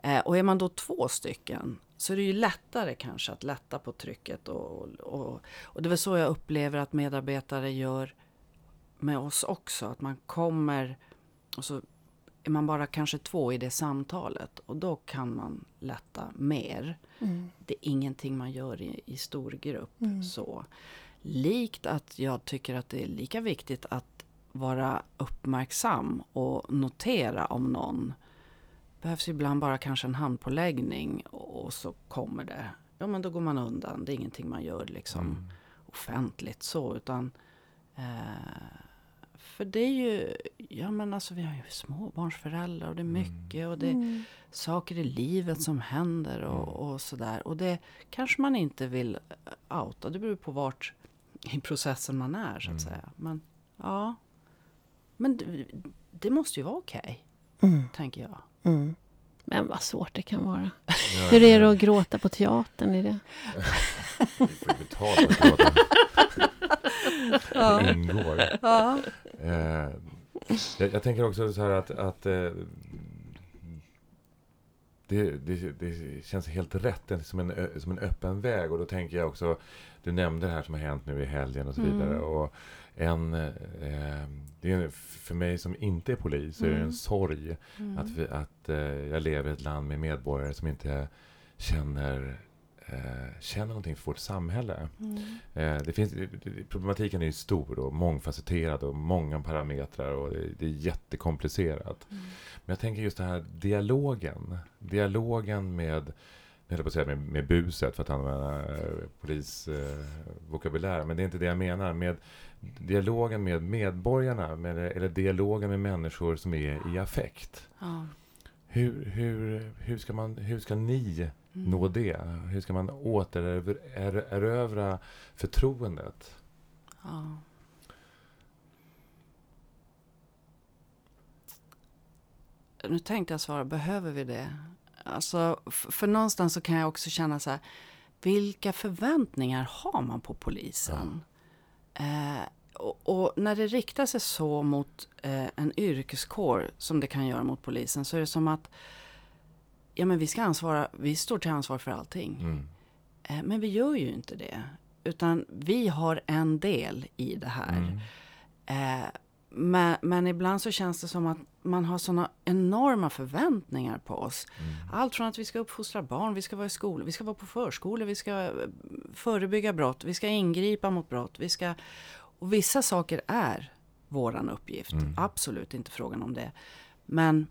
C: Eh, och är man då två stycken så är det ju lättare kanske att lätta på trycket. Och, och, och det är väl så jag upplever att medarbetare gör med oss också. Att man kommer och så är man bara kanske två i det samtalet. Och då kan man lätta mer.
A: Mm.
C: Det är ingenting man gör i, i stor grupp.
A: Mm.
C: Så. Likt att jag tycker att det är lika viktigt att vara uppmärksam och notera om någon behövs ibland bara kanske en handpåläggning och så kommer det. Ja men då går man undan. Det är ingenting man gör liksom
B: Mm.
C: offentligt så utan eh, för det är ju, ja men alltså vi har ju småbarnsföräldrar och det är mycket och det
A: Mm.
C: saker i livet som händer och, och sådär. Och det kanske man inte vill eh, outa. Det beror på vart i processen man är så att
B: Mm.
C: säga. Men ja, men det, det måste ju vara okej,
A: Mm.
C: tänker jag.
A: Mm. Men vad svårt det kan vara.
B: Ja,
A: Hur är det att gråta på teatern? Är det?
B: Vi får för att gråta. Det ingår.
C: Ja.
B: Eh, jag, jag tänker också så här att, att eh, det, det, det känns helt rätt. Det är som en, som en öppen väg. Och då tänker jag också, du nämnde det här som har hänt nu i helgen och så
C: Mm.
B: vidare. Och en, eh, det är, för mig som inte är polis så är det en
C: Mm.
B: sorg
C: Mm.
B: att, vi, att eh, jag lever i ett land med medborgare som inte känner, eh, känner någonting för vårt samhälle.
C: Mm.
B: Eh, det finns, problematiken är ju stor och mångfacetterad och många parametrar och det, det är jättekomplicerat.
C: Mm.
B: Men jag tänker just den här dialogen. Dialogen med jag på att säga med, med buset för att använda eh, polisvokabulär. Eh, men det är inte det jag menar. Med dialogen med medborgarna, med, eller dialogen med människor som är i affekt.
C: Ja.
B: Hur, hur, hur, ska man, hur ska ni
C: Mm.
B: nå det? Hur ska man återerövra förtroendet?
C: Ja. Nu tänkte jag svara, behöver vi det? Alltså, för någonstans så kan jag också känna så här, vilka förväntningar har man på polisen? Eh, och, och när det riktar sig så mot eh, en yrkeskår som det kan göra mot polisen så är det som att ja, men vi, ska ansvara, vi står till ansvar för allting.
B: Mm.
C: Eh, Men vi gör ju inte det. Utan vi har en del i det här.
B: Mm.
C: Men, men ibland så känns det som att man har såna enorma förväntningar på oss.
B: Mm.
C: Allt från att vi ska uppfostra barn, vi ska vara i skola, vi ska vara på förskolor, vi ska eh, förebygga brott, vi ska ingripa mot brott. Vi ska, och vissa saker är våran uppgift.
B: Mm.
C: Absolut inte frågan om det. Men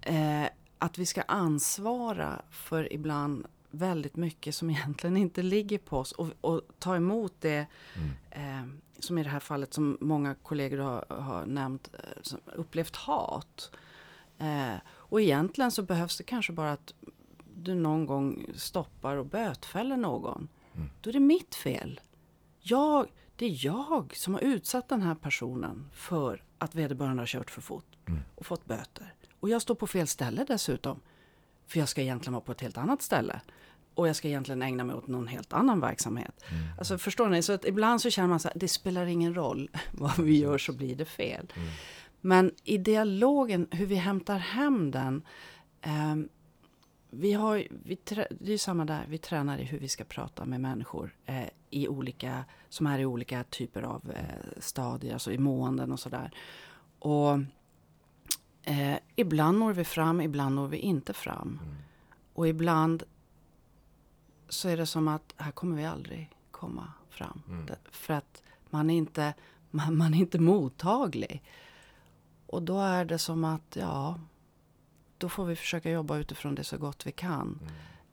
C: eh, att vi ska ansvara för ibland väldigt mycket som egentligen inte ligger på oss och, och ta emot det
B: Mm.
C: eh, som i det här fallet som många kollegor har, har nämnt, eh, upplevt hat. Eh, och egentligen så behövs det kanske bara att du någon gång stoppar och bötfäller någon.
B: Mm.
C: Då är det mitt fel. Jag, det är jag som har utsatt den här personen för att vederbörande har kört för fort
B: Mm.
C: och fått böter. Och jag står på fel ställe dessutom. För jag ska egentligen vara på ett helt annat ställe. Och jag ska egentligen ägna mig åt någon helt annan verksamhet.
B: Mm.
C: Alltså förstår ni? Så att ibland så känner man så här, det spelar ingen roll vad vi gör så blir det fel.
B: Mm.
C: Men i dialogen, hur vi hämtar hem den. ehm, vi har, vi det är samma där, vi tränar i hur vi ska prata med människor eh, i olika, som är i olika typer av eh, stadier, alltså i måenden och sådär. Och eh, ibland når vi fram, ibland når vi inte fram.
B: Mm.
C: Och ibland så är det som att här kommer vi aldrig komma fram.
B: Mm.
C: För att man är, inte, man, man är inte mottaglig. Och då är det som att, ja, då får vi försöka jobba utifrån det så gott vi kan.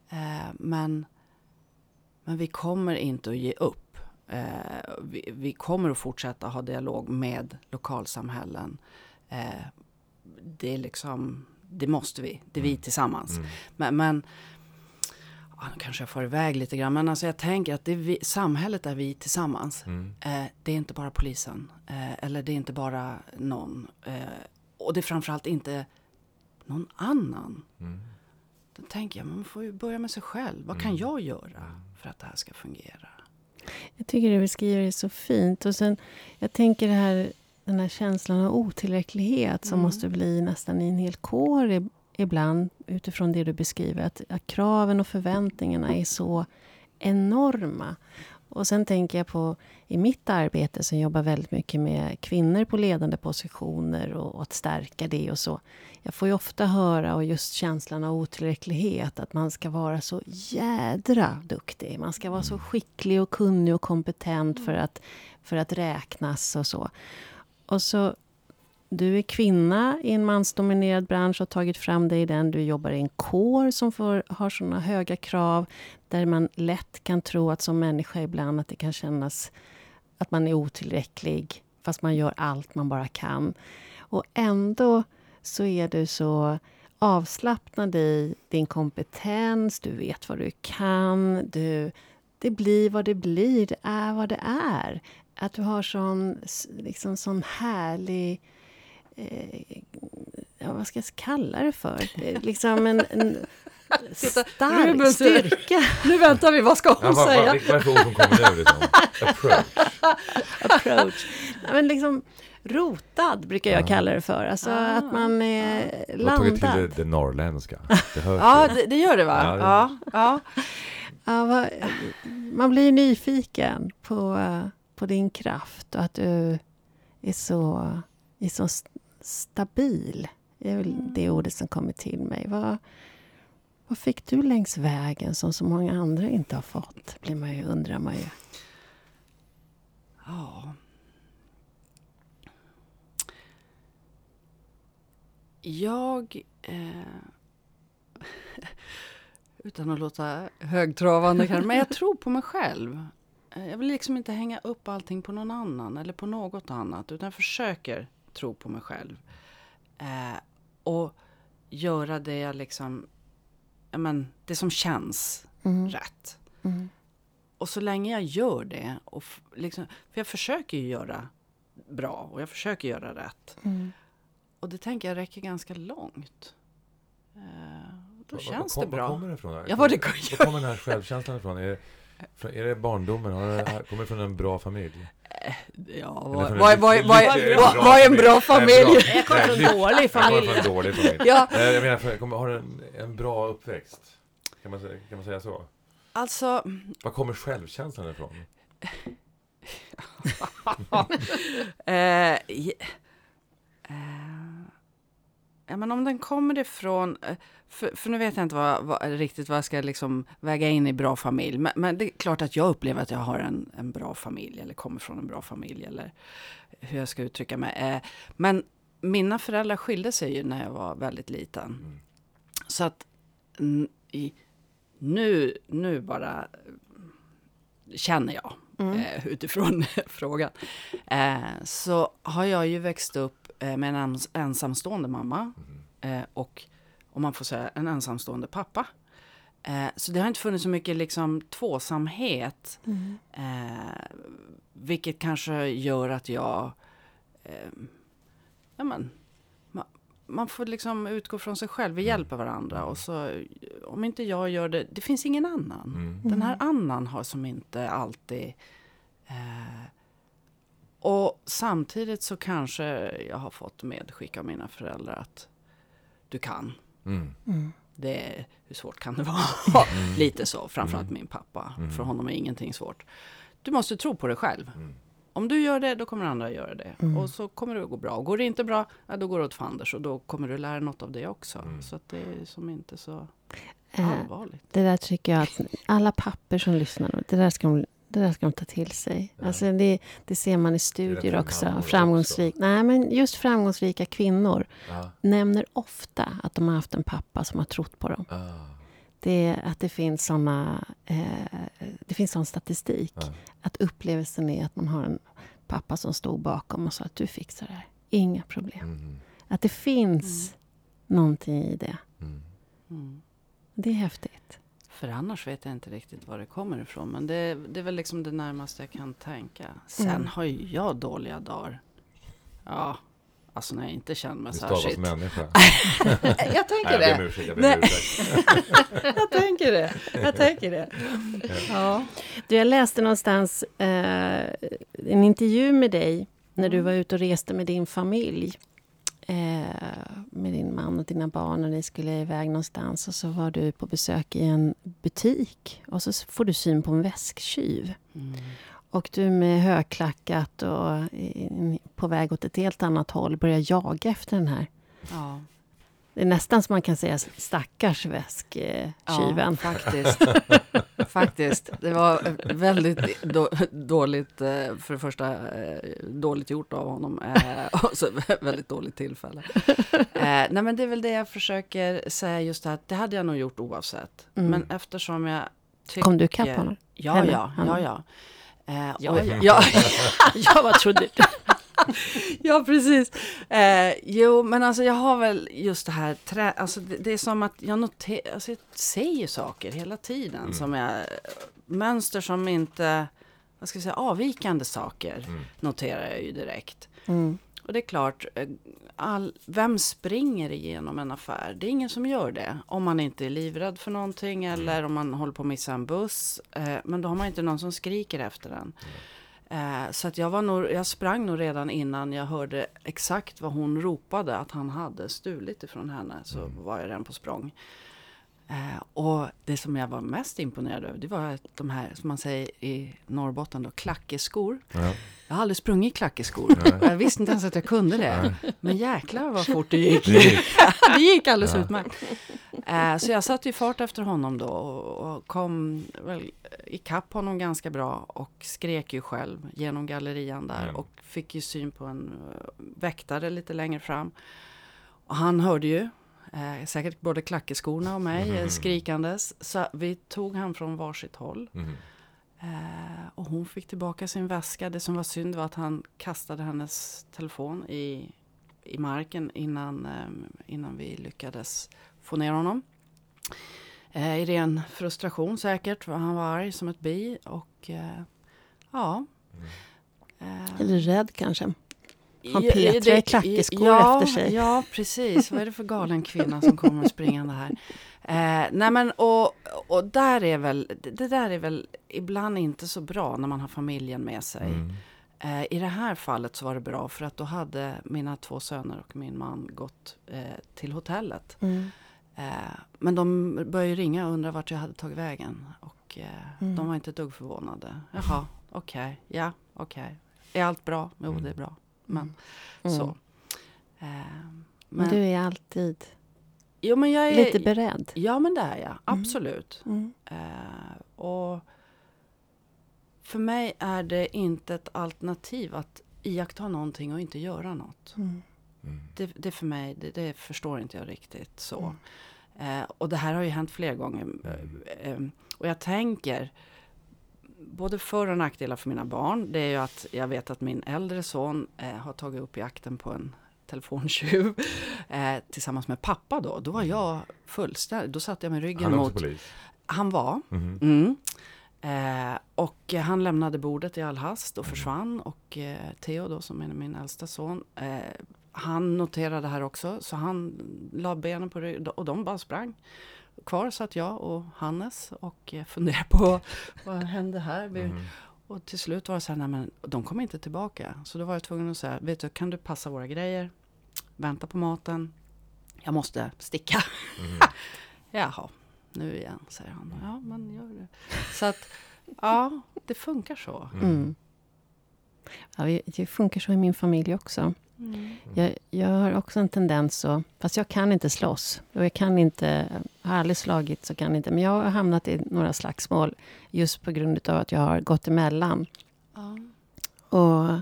B: Mm.
C: Eh, men, men vi kommer inte att ge upp. Eh, vi, vi kommer att fortsätta ha dialog med lokalsamhällen. Eh, det är liksom, det måste vi. Det är vi
B: Mm.
C: tillsammans.
B: Mm.
C: Men, men ja, nu kanske jag får iväg lite grann. Men alltså jag tänker att det är vi, samhället är vi tillsammans.
B: Mm.
C: Eh, det är inte bara polisen. Eh, eller det är inte bara någon. Eh, och det är framförallt inte någon annan.
B: Mm.
C: Då tänker jag, man får ju börja med sig själv. Vad kan
B: Mm.
C: jag göra för att det här ska fungera?
A: Jag tycker du beskriver det så fint. Och sen, jag tänker det här, den här känslan av otillräcklighet som
C: Mm.
A: måste bli nästan i en hel kår i- ibland utifrån det du beskriver. Att, att kraven och förväntningarna är så enorma. Och sen tänker jag på i mitt arbete som jobbar väldigt mycket med kvinnor på ledande positioner och, och att stärka det och så. Jag får ju ofta höra, och just känslan av otillräcklighet, att man ska vara så jädra duktig. Man ska vara så skicklig och kunnig och kompetent för att, för att räknas och så. Och så, du är kvinna i en mansdominerad bransch och har tagit fram dig i den. Du jobbar i en kår som får, har såna höga krav där man lätt kan tro att som människa ibland att det kan kännas att man är otillräcklig fast man gör allt man bara kan. Och ändå så är du så avslappnad i din kompetens, du vet vad du kan, du, det blir vad det blir, det är vad det är. Att du har sån, liksom, sån härlig eh, ja, vad ska jag kalla det för? Är liksom en, en stark
C: Ruben
A: styrka.
C: Nu väntar vi, vad ska hon
B: Ja, vad,
C: säga?
B: vad, vilken version som kommer nu? Liksom? Approach.
A: approach. Ja, Men liksom rotad brukar jag
B: Ja.
A: kalla det för. Alltså
C: Ah,
A: att man är
B: Du har tagit till det,
A: landad.
B: det norrländska. Det hörs
C: Ja, det, det gör det va?
B: Ja, det-
C: Ja, ja.
A: Ja, man blir nyfiken på, eh, på din kraft och att du är så, är så stabil. Det är väl det ordet som kommer till mig. Vad, vad fick du längs vägen som så många andra inte har fått? Blir man ju, undrar man ju.
C: Ja. Jag... Eh, Utan att låta högtravande kanske. Men jag tror på mig själv. Eh, jag vill liksom inte hänga upp allting på någon annan eller på något annat. Utan jag försöker tro på mig själv. Eh, och göra det jag liksom, ja men det som känns
A: Mm.
C: rätt.
A: Mm.
C: Och så länge jag gör det, och liksom, för jag försöker ju göra bra och jag försöker göra rätt.
A: Mm.
C: Och det tänker jag räcker ganska långt. Eh, då
B: Var-
C: känns
B: var,
C: det
B: Var
C: bra.
B: kommer det ifrån?
C: Ja, vad det
B: Var kommer den här självkänslan ifrån? Är det, är det barndomen? Har det, kommer från en bra familj?
C: Ja,
B: Eller
C: vad, är en bra familj?
A: Jag kommer från en dålig
B: Jag
A: familj.
B: från en dålig familj.
C: Ja,
B: Nej, Jag menar, har du en, en bra uppväxt? Kan man, säga- kan man säga så?
C: alltså,
B: Var kommer självkänslan ifrån?
C: eh, eh, ja, men om den kommer ifrån, eh, för, för nu vet jag inte vad, vad, riktigt vad jag ska liksom väga in i bra familj. Men, men det är klart att jag upplever att jag har en, en bra familj eller kommer från en bra familj eller hur jag ska uttrycka mig. Eh, men mina föräldrar skilde sig ju när jag var väldigt liten.
B: Mm.
C: Så att nu, nu bara eh, känner jag
A: Mm.
C: eh, utifrån frågan. Eh, så har jag ju växt upp med en ens, ensamstående mamma
B: Mm.
C: eh, och om man får säga en ensamstående pappa. Eh, så det har inte funnits så mycket liksom tvåsamhet.
A: Mm.
C: Eh, vilket kanske gör att jag... Eh, ja, men, man, man får liksom utgå från sig själv. Vi hjälper varandra. Och så, om inte jag gör det, det finns ingen annan.
B: Mm.
C: Den här annan har som inte alltid... Eh, och samtidigt så kanske jag har fått medskick av mina föräldrar att du kan.
B: Mm.
A: Mm.
C: Det är, hur svårt kan det vara?
B: Mm.
C: Lite så, framförallt
B: Mm.
C: min pappa.
B: Mm.
C: För honom är ingenting svårt. Du måste tro på dig själv.
B: Mm.
C: Om du gör det, då kommer andra att göra det.
A: Mm.
C: Och så kommer det att gå bra. Och går det inte bra, ja, då går det åt fanders. Och då kommer du lära något av det också.
B: Mm.
C: Så att det är som inte så
A: Eh,
C: allvarligt.
A: Det där tycker jag att alla papper som lyssnar, nu, det där ska de, det där ska de ta till sig.
B: Ja.
A: Alltså det, det ser man i studier också. Framgångsrik, Nej, men just framgångsrika kvinnor
B: Ja.
A: nämner ofta att de har haft en pappa som har trott på dem.
B: Ah.
A: Det att det finns såna, eh, det finns sån statistik.
B: Ja.
A: Att upplevelsen är att man har en pappa som stod bakom och sa att du fixar det här. Inga problem.
B: Mm.
A: Att det finns någonting i det.
B: Mm.
C: Mm.
A: Det är häftigt.
C: För annars vet jag inte riktigt var det kommer ifrån. Men det, det är väl liksom det närmaste jag kan tänka. Sen
A: Mm.
C: har ju jag dåliga dagar. Ja, alltså när jag inte känner mig
B: Det stavas
C: särskilt.
B: människa.
C: jag tänker
B: Nej, jag ber om
C: det.
B: ursäkt. Jag.
C: Jag tänker det. Jag tänker det. Ja.
A: Du, jag läste någonstans eh, en intervju med dig när du
C: Mm.
A: var ute och reste med din familj. Eh, med din man och dina barn och ni skulle iväg någonstans. Och så var du på besök i en butik. Och så får du syn på en väsktjuv.
C: Mm.
A: Och du med högklackat och på väg åt ett helt annat håll börjar jaga efter den här.
C: Ja.
A: Det är nästan som man kan säga stackars väsktjuven.
C: Ja, faktiskt. faktiskt. Det var väldigt då, dåligt, eh, för det första eh, dåligt gjort av honom. eh, Och så väldigt dåligt tillfälle. Nej men det är väl det jag försöker säga just det här, att det hade jag nog gjort oavsett.
A: Mm.
C: Men eftersom jag tycker...
A: Kom du ikapp honom?
C: Ja, ja, ja, ja.
A: Ja,
C: och-
A: ja.
C: ja,
A: ja, vad trodde du?
C: ja, precis. Eh, jo, men alltså jag har väl just det här, trä, alltså det, det är som att jag noterar, alltså jag säger saker hela tiden
B: Mm.
C: som är mönster som inte, vad ska jag säga, avvikande saker
B: Mm.
C: noterar jag ju direkt.
A: Mm.
C: Och det är klart, eh, all, vem springer igenom en affär? Det är ingen som gör det. Om man inte är livrädd för någonting eller om man håller på att missa en buss. Eh, men då har man inte någon som skriker efter en. Eh, så att jag, var nog, jag sprang nog redan innan jag hörde exakt vad hon ropade att han hade stulit ifrån henne. Så
B: Mm.
C: var jag redan på språng. Eh, och det som jag var mest imponerad över, det var de här, som man säger i Norrbotten då, klackeskor.
B: Ja.
C: Jag har aldrig sprungit i klackeskor.
B: Nej.
C: Jag visste inte ens att jag kunde det. Men jäklar vad fort det gick.
B: Det gick.
C: det gick alldeles
B: Ja.
C: utmärkt. Eh, så jag satte ju fart efter honom då och, och kom väl ikapp honom ganska bra och skrek ju själv genom gallerian där
B: Mm.
C: och fick ju syn på en uh, väktare lite längre fram. Och han hörde ju Eh, säkert både klackeskorna och mig
B: Mm.
C: skrikandes. Så vi tog han från varsitt håll.
B: Mhm.
C: Eh, och hon fick tillbaka sin väska. Det som var synd var att han kastade hennes telefon i, i marken innan, eh, innan vi lyckades få ner honom. Eh, I ren frustration säkert, för han var arg som ett bi. Och eh, ja.
B: Mm.
C: Eh,
A: Eller rädd kanske. Han petrar klackeskor
C: ja,
A: efter sig.
C: Ja, precis. Vad är det för galen kvinna som kommer springande här? Eh, nej men och, och där är väl, det där är väl ibland inte så bra när man har familjen med sig.
B: Mm.
C: Eh, I det här fallet så var det bra för att då hade mina två söner och min man gått eh, till hotellet.
A: Mm.
C: Eh, men de började ringa och undra vart jag hade tagit vägen. Och eh,
A: Mm.
C: de var inte ett dugg förvånade. Jaha, okej, ja, okej. Är allt bra? Jo, det är bra. Men
A: Mm.
C: så. Eh,
A: Men du är alltid
C: jo, men jag är,
A: lite beredd.
C: Ja, men det är jag. Absolut.
A: Mm.
C: Eh, och för mig är det inte ett alternativ att iaktta någonting och inte göra något.
A: Mm.
B: Mm.
C: Det, det för mig, det, det förstår inte jag riktigt så.
A: Mm.
C: Eh, och det här har ju hänt flera gånger. Eh, eh, och jag tänker, både för och nackdelar för mina barn, det är ju att jag vet att min äldre son eh, har tagit upp jakten på en telefontjuv eh, tillsammans med pappa då. Då var jag fullständigt, då satte jag med ryggen
B: Han är också
C: mot...
B: polis.
C: Han var.
B: Mhm.
C: Mm. Eh, och han lämnade bordet i all hast och
B: Mm.
C: försvann. Och eh, Theo då, som är min äldsta son, eh, han noterade det här också. Så han la benen på ryggen och de bara sprang. Kvar satt jag och Hannes och eh, funderade på vad hände här.
B: Mhm.
C: Och till slut var det så här, nej men de kommer inte tillbaka. Så då var jag tvungen att säga, vet du, kan du passa våra grejer? Vänta på maten. Jag måste sticka.
B: Mhm.
C: Jaha, nu igen, säger han. Ja, men gör det. Så att, ja, det funkar så.
A: Mm. Ja, vi- det funkar så i min familj också. Jag, jag har också en tendens så, fast jag kan inte slåss. Och jag kan inte, har aldrig slagit så kan inte. Men jag har hamnat i några slagsmål just på grund av att jag har gått emellan.
C: Ja.
A: Och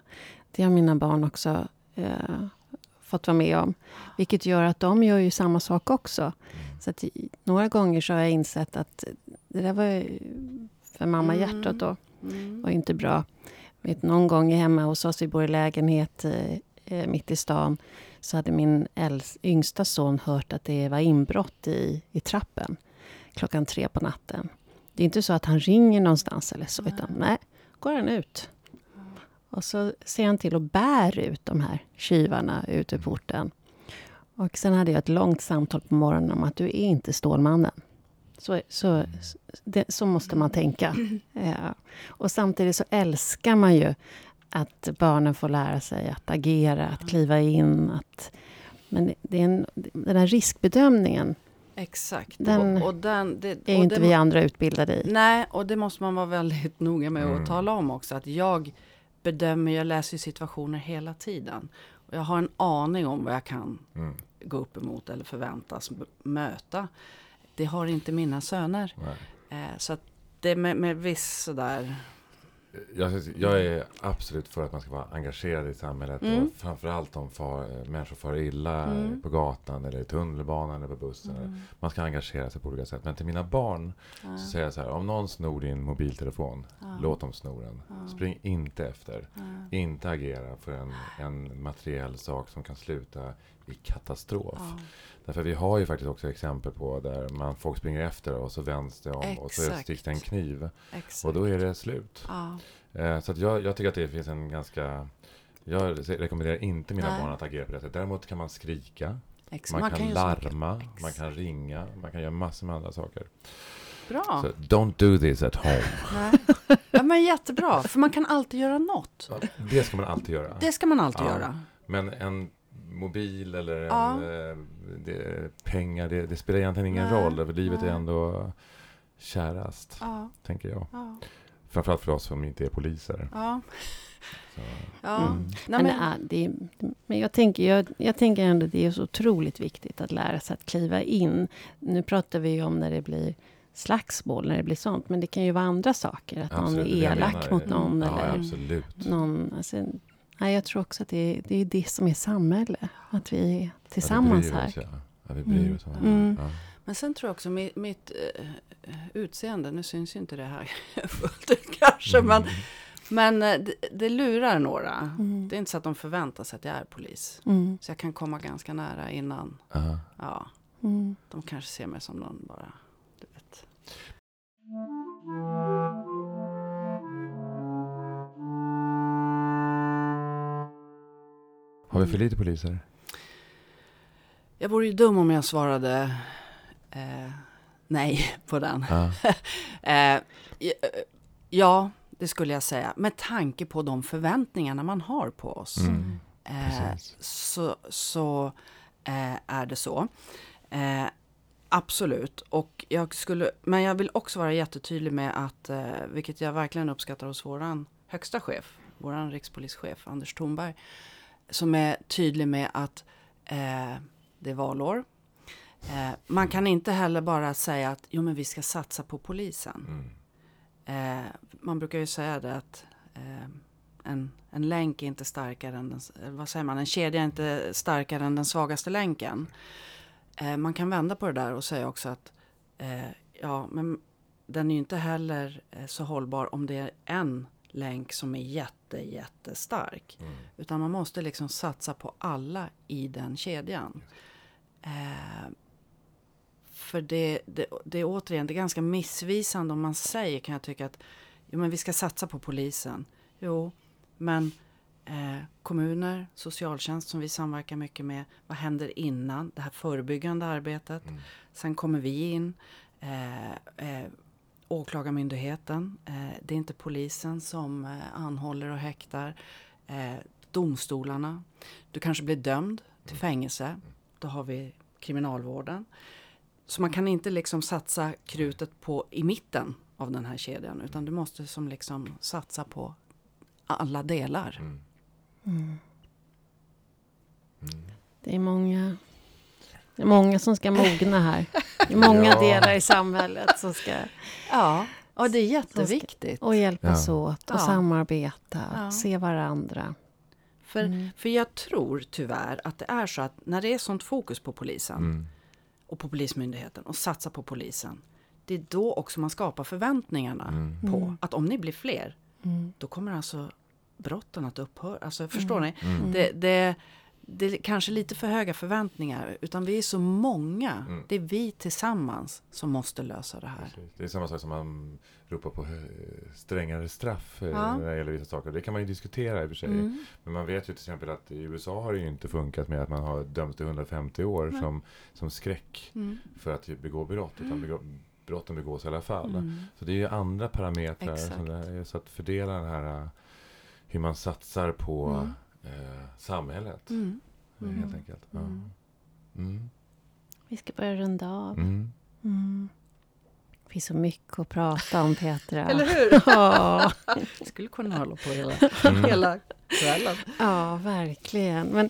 A: det har mina barn också eh, fått vara med om. Vilket gör att de gör ju samma sak också. Så att några gånger så har jag insett att det där var för mamma
C: Mm.
A: hjärtat då
C: Mm.
A: var inte bra. Vet, någon gång hemma hos oss, vi bor i lägenhet eh, mitt i stan, så hade min äldst, yngsta son hört att det var inbrott i, i trappen klockan tre på natten. Det är inte så att han ringer någonstans eller så,
C: Nej.
A: utan nej, går han ut. Och så ser han till att bär ut de här tjuvarna ut ur porten. Och sen hade jag ett långt samtal på morgonen om att du är inte Stålmannen. Så, så, det, så måste man tänka. Ja. Och samtidigt så älskar man ju att barnen får lära sig att agera, att kliva in. Att, men det är en, den här riskbedömningen
C: Exakt.
A: Den
C: och, och den, det,
A: är
C: och
A: inte
C: det,
A: vi andra utbildade i.
C: Nej, och det måste man vara väldigt noga med
B: Mm.
C: att tala om också. Att jag bedömer, jag läser situationer hela tiden. Och jag har en aning om vad jag kan
B: Mm.
C: gå upp emot eller förväntas möta. Det har inte mina söner. Eh, så att det med, med viss sådär...
B: Jag, jag är absolut för att man ska vara engagerad i samhället.
C: Mm.
B: Och framförallt om far, människor far illa
C: Mm.
B: på gatan eller i tunnelbanan eller på bussen. Man ska engagera sig på olika sätt. Men till mina barn
C: Ja,
B: så säger jag så här. Om någon snor din mobiltelefon,
C: ja,
B: låt dem sno den.
C: ja,
B: Spring inte efter. Inte agera för en, en materiell sak som kan sluta i katastrof.
C: Ja,
B: Därför vi har ju faktiskt också exempel på där man, folk springer efter och så vänds det om och så
C: Exakt.
B: sticks det en kniv.
C: exakt.
B: Och då är det slut.
C: Ja,
B: Eh, så jag, jag tycker att det finns en ganska... Jag rekommenderar inte mina
C: Nej.
B: barn att agera på det sättet. Däremot kan man skrika,
C: exakt.
B: man, kan,
C: så-
B: larma, man
C: Exakt.
B: kan ringa, man kan göra massor med andra saker.
C: Bra.
B: Så don't do this at home.
C: Nej. Ja, men jättebra, för man kan alltid göra något.
B: Det ska man alltid göra.
C: Det ska man alltid
B: Ja.
C: göra.
B: Men en mobil eller en,
C: Ja.
B: eh, det, pengar, det, det spelar egentligen ingen
C: Nej,
B: roll. För livet är
C: nej.
B: ändå kärast,
C: Ja,
B: tänker jag.
C: ja,
B: Framförallt för oss som inte är poliser.
C: ja.
B: Så.
C: ja.
A: Mm.
C: Nej,
A: Men,
C: men,
A: det är, det är, men jag, tänker, jag, jag tänker ändå att det är så otroligt viktigt att lära sig att kliva in. Nu pratar vi ju om när det blir slagsmål, när det blir sånt. Men det kan ju vara andra saker. Att någon
B: Absolut, det är
A: är elak
B: menar.
A: mot någon.
B: Ja,
A: eller
B: absolut.
A: någon alltså, nej, jag tror också att det är, det är det som är samhälle. Att vi är tillsammans här.
B: oss, ja. Ja, vi bryr
A: Mm.
B: oss om
A: Mm.
B: ja.
C: Men sen tror jag också mitt, mitt eh, utseende, nu syns ju inte det här fullt ut kanske, men,
B: Mm.
C: men eh, det, det lurar några.
A: Mm.
C: Det är inte så att de förväntar sig att jag är polis.
A: Mm.
C: Så jag kan komma ganska nära innan,
B: Ja.
C: ja,
A: Mm.
C: de kanske ser mig som någon bara, du vet.
B: Har vi för lite poliser?
C: Jag vore ju dum om jag svarade eh, nej på den.
B: Ja.
C: Eh, ja, det skulle jag säga. Med tanke på de förväntningarna man har på oss.
B: Mm.
C: Eh, så så eh, är det så. Eh, absolut. Och jag skulle, men jag vill också vara jättetydlig med att, vilket jag verkligen uppskattar hos våran högsta chef, våran rikspolischef Anders Thornberg, som är tydlig med att eh, det är valår. Eh, man kan inte heller bara säga att jo, men vi ska satsa på polisen.
B: Mm.
C: Eh, man brukar ju säga det att eh, en, en länk är inte starkare än den, eh, vad säger man, en kedja är inte starkare än den svagaste länken. Eh, man kan vända på det där och säga också att ja, men den är ju inte heller så hållbar om det är en länk som är jätte, jättestark.
B: Mm.
C: Utan man måste liksom satsa på alla i den kedjan. Eh, för det, det, det är återigen, det är ganska missvisande om man säger kan jag tycka att jo, men vi ska satsa på polisen. Jo, men eh, kommuner, socialtjänst som vi samverkar mycket med. Vad händer innan det här förebyggande arbetet?
B: Mm.
C: Sen kommer vi in. Eh, eh, Åklagarmyndigheten. Eh, det är inte polisen som eh, anhåller och häktar. Eh, domstolarna. Du kanske blir dömd till fängelse. Då har vi kriminalvården. Så man kan inte liksom satsa krutet på i mitten av den här kedjan. Utan du måste som liksom satsa på alla delar.
B: Mm.
A: Mm.
B: Mm.
A: Det är många, det är många som ska mogna här. Det är många
B: Ja.
A: delar i samhället som ska
C: Ja, och det är jätteviktigt.
A: och hjälpas
B: Ja.
A: åt och
C: Ja.
A: samarbeta,
C: Ja.
A: se varandra.
C: För,
A: Mm.
C: för jag tror tyvärr att det är så att när det är sånt fokus på polisen
B: Mm.
C: och på Polismyndigheten och satsa på polisen. Det är då också man skapar förväntningarna
B: Mm.
C: på
A: Mm.
C: att om ni blir fler,
A: Mm.
C: då kommer alltså brotten att upphöra. Alltså förstår ni?
B: Mm.
C: Det, det, det är kanske lite för höga förväntningar, utan vi är så många.
B: Mm.
C: Det är vi tillsammans som måste lösa det här.
B: Precis. Det är samma sak som man ropar på eh, strängare straff eh,
C: Ja.
B: när det gäller vissa saker. Det kan man ju diskutera i och för sig.
C: Mm.
B: Men man vet ju till exempel att i USA har det ju inte funkat med att man har dömts till 150 år
C: Nej.
B: som, som skräck
C: Mm.
B: för att begå brott. Utan begå, brotten begås i alla fall.
C: Mm.
B: Så det är ju andra parametrar.
C: Exakt.
B: Som det är, så att fördela den här eh, hur man satsar på
C: Mm.
B: Eh, samhället.
C: Mm.
B: eh, Helt
C: Mm.
B: enkelt. Ja.
C: Mm.
B: Mm.
A: Vi ska börja runda av.
B: Mm.
A: Mm. Det finns så mycket att prata om, Petra.
C: Eller hur?
A: Ja,
C: skulle kunna hålla på hela,
B: Mm.
C: hela kvällen.
A: ja verkligen. Men,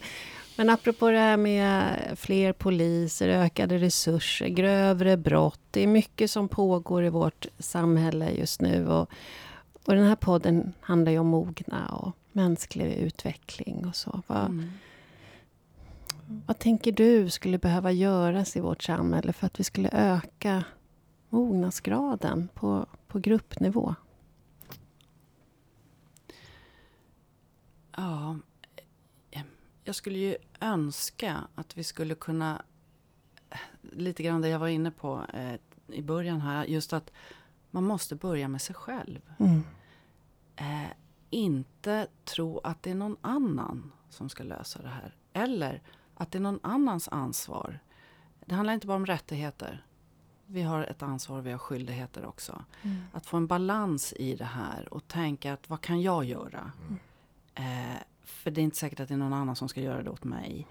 A: men apropå det här med fler poliser, ökade resurser, grövre brott. Det är mycket som pågår i vårt samhälle just nu. Och, och den här podden handlar ju om mogna och mänsklig utveckling och så. Vad,
C: Mm.
A: Vad tänker du skulle behöva göras i vårt samhälle för att vi skulle öka mognadsgraden på, på gruppnivå?
C: Ja, jag skulle ju önska att vi skulle kunna, lite grann det jag var inne på eh, i början här, just att man måste börja med sig själv.
A: Mm.
C: Inte tro att det är någon annan som ska lösa det här. Eller att det är någon annans ansvar. Det handlar inte bara om rättigheter. Vi har ett ansvar, vi har skyldigheter också.
A: Mm.
C: Att få en balans i det här och tänka att vad kan jag göra? Eh, för det är inte säkert att det är någon annan som ska göra det åt mig.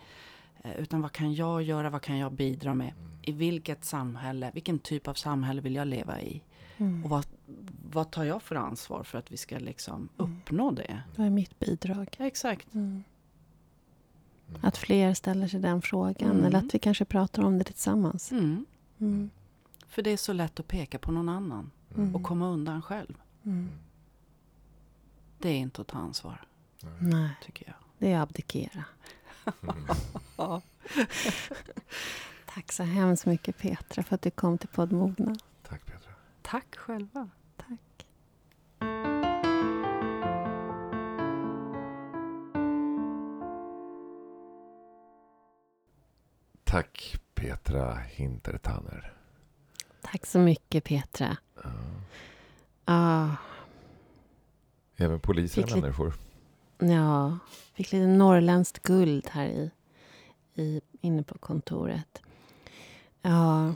C: Eh, utan vad kan jag göra, vad kan jag bidra med? I vilket samhälle, vilken typ av samhälle vill jag leva i?
A: Mm.
C: Och vad, vad tar jag för ansvar för att vi ska liksom uppnå det?
A: Vad är mitt bidrag?
C: Ja, exakt.
A: Mm. Att fler ställer sig den frågan.
C: Mm.
A: Eller att vi kanske pratar om det tillsammans.
C: Mm.
A: Mm.
C: För det är så lätt att peka på någon annan
A: Mm.
C: och komma undan själv.
A: Mm.
C: Det är inte att ta ansvar,
A: Nej,
C: tycker jag.
A: det är att abdikera.
B: Mm.
A: Tack så hemskt mycket Petra för att du kom till poddmogna.
B: Tack Petra.
C: Tack själva.
A: Tack.
B: Tack Petra Hintertanner.
A: Tack så mycket Petra.
B: Ja.
A: Ah,
B: Även poliser är människor.
A: ja, fick lite norrländskt guld här i, i, inne på kontoret. Ja,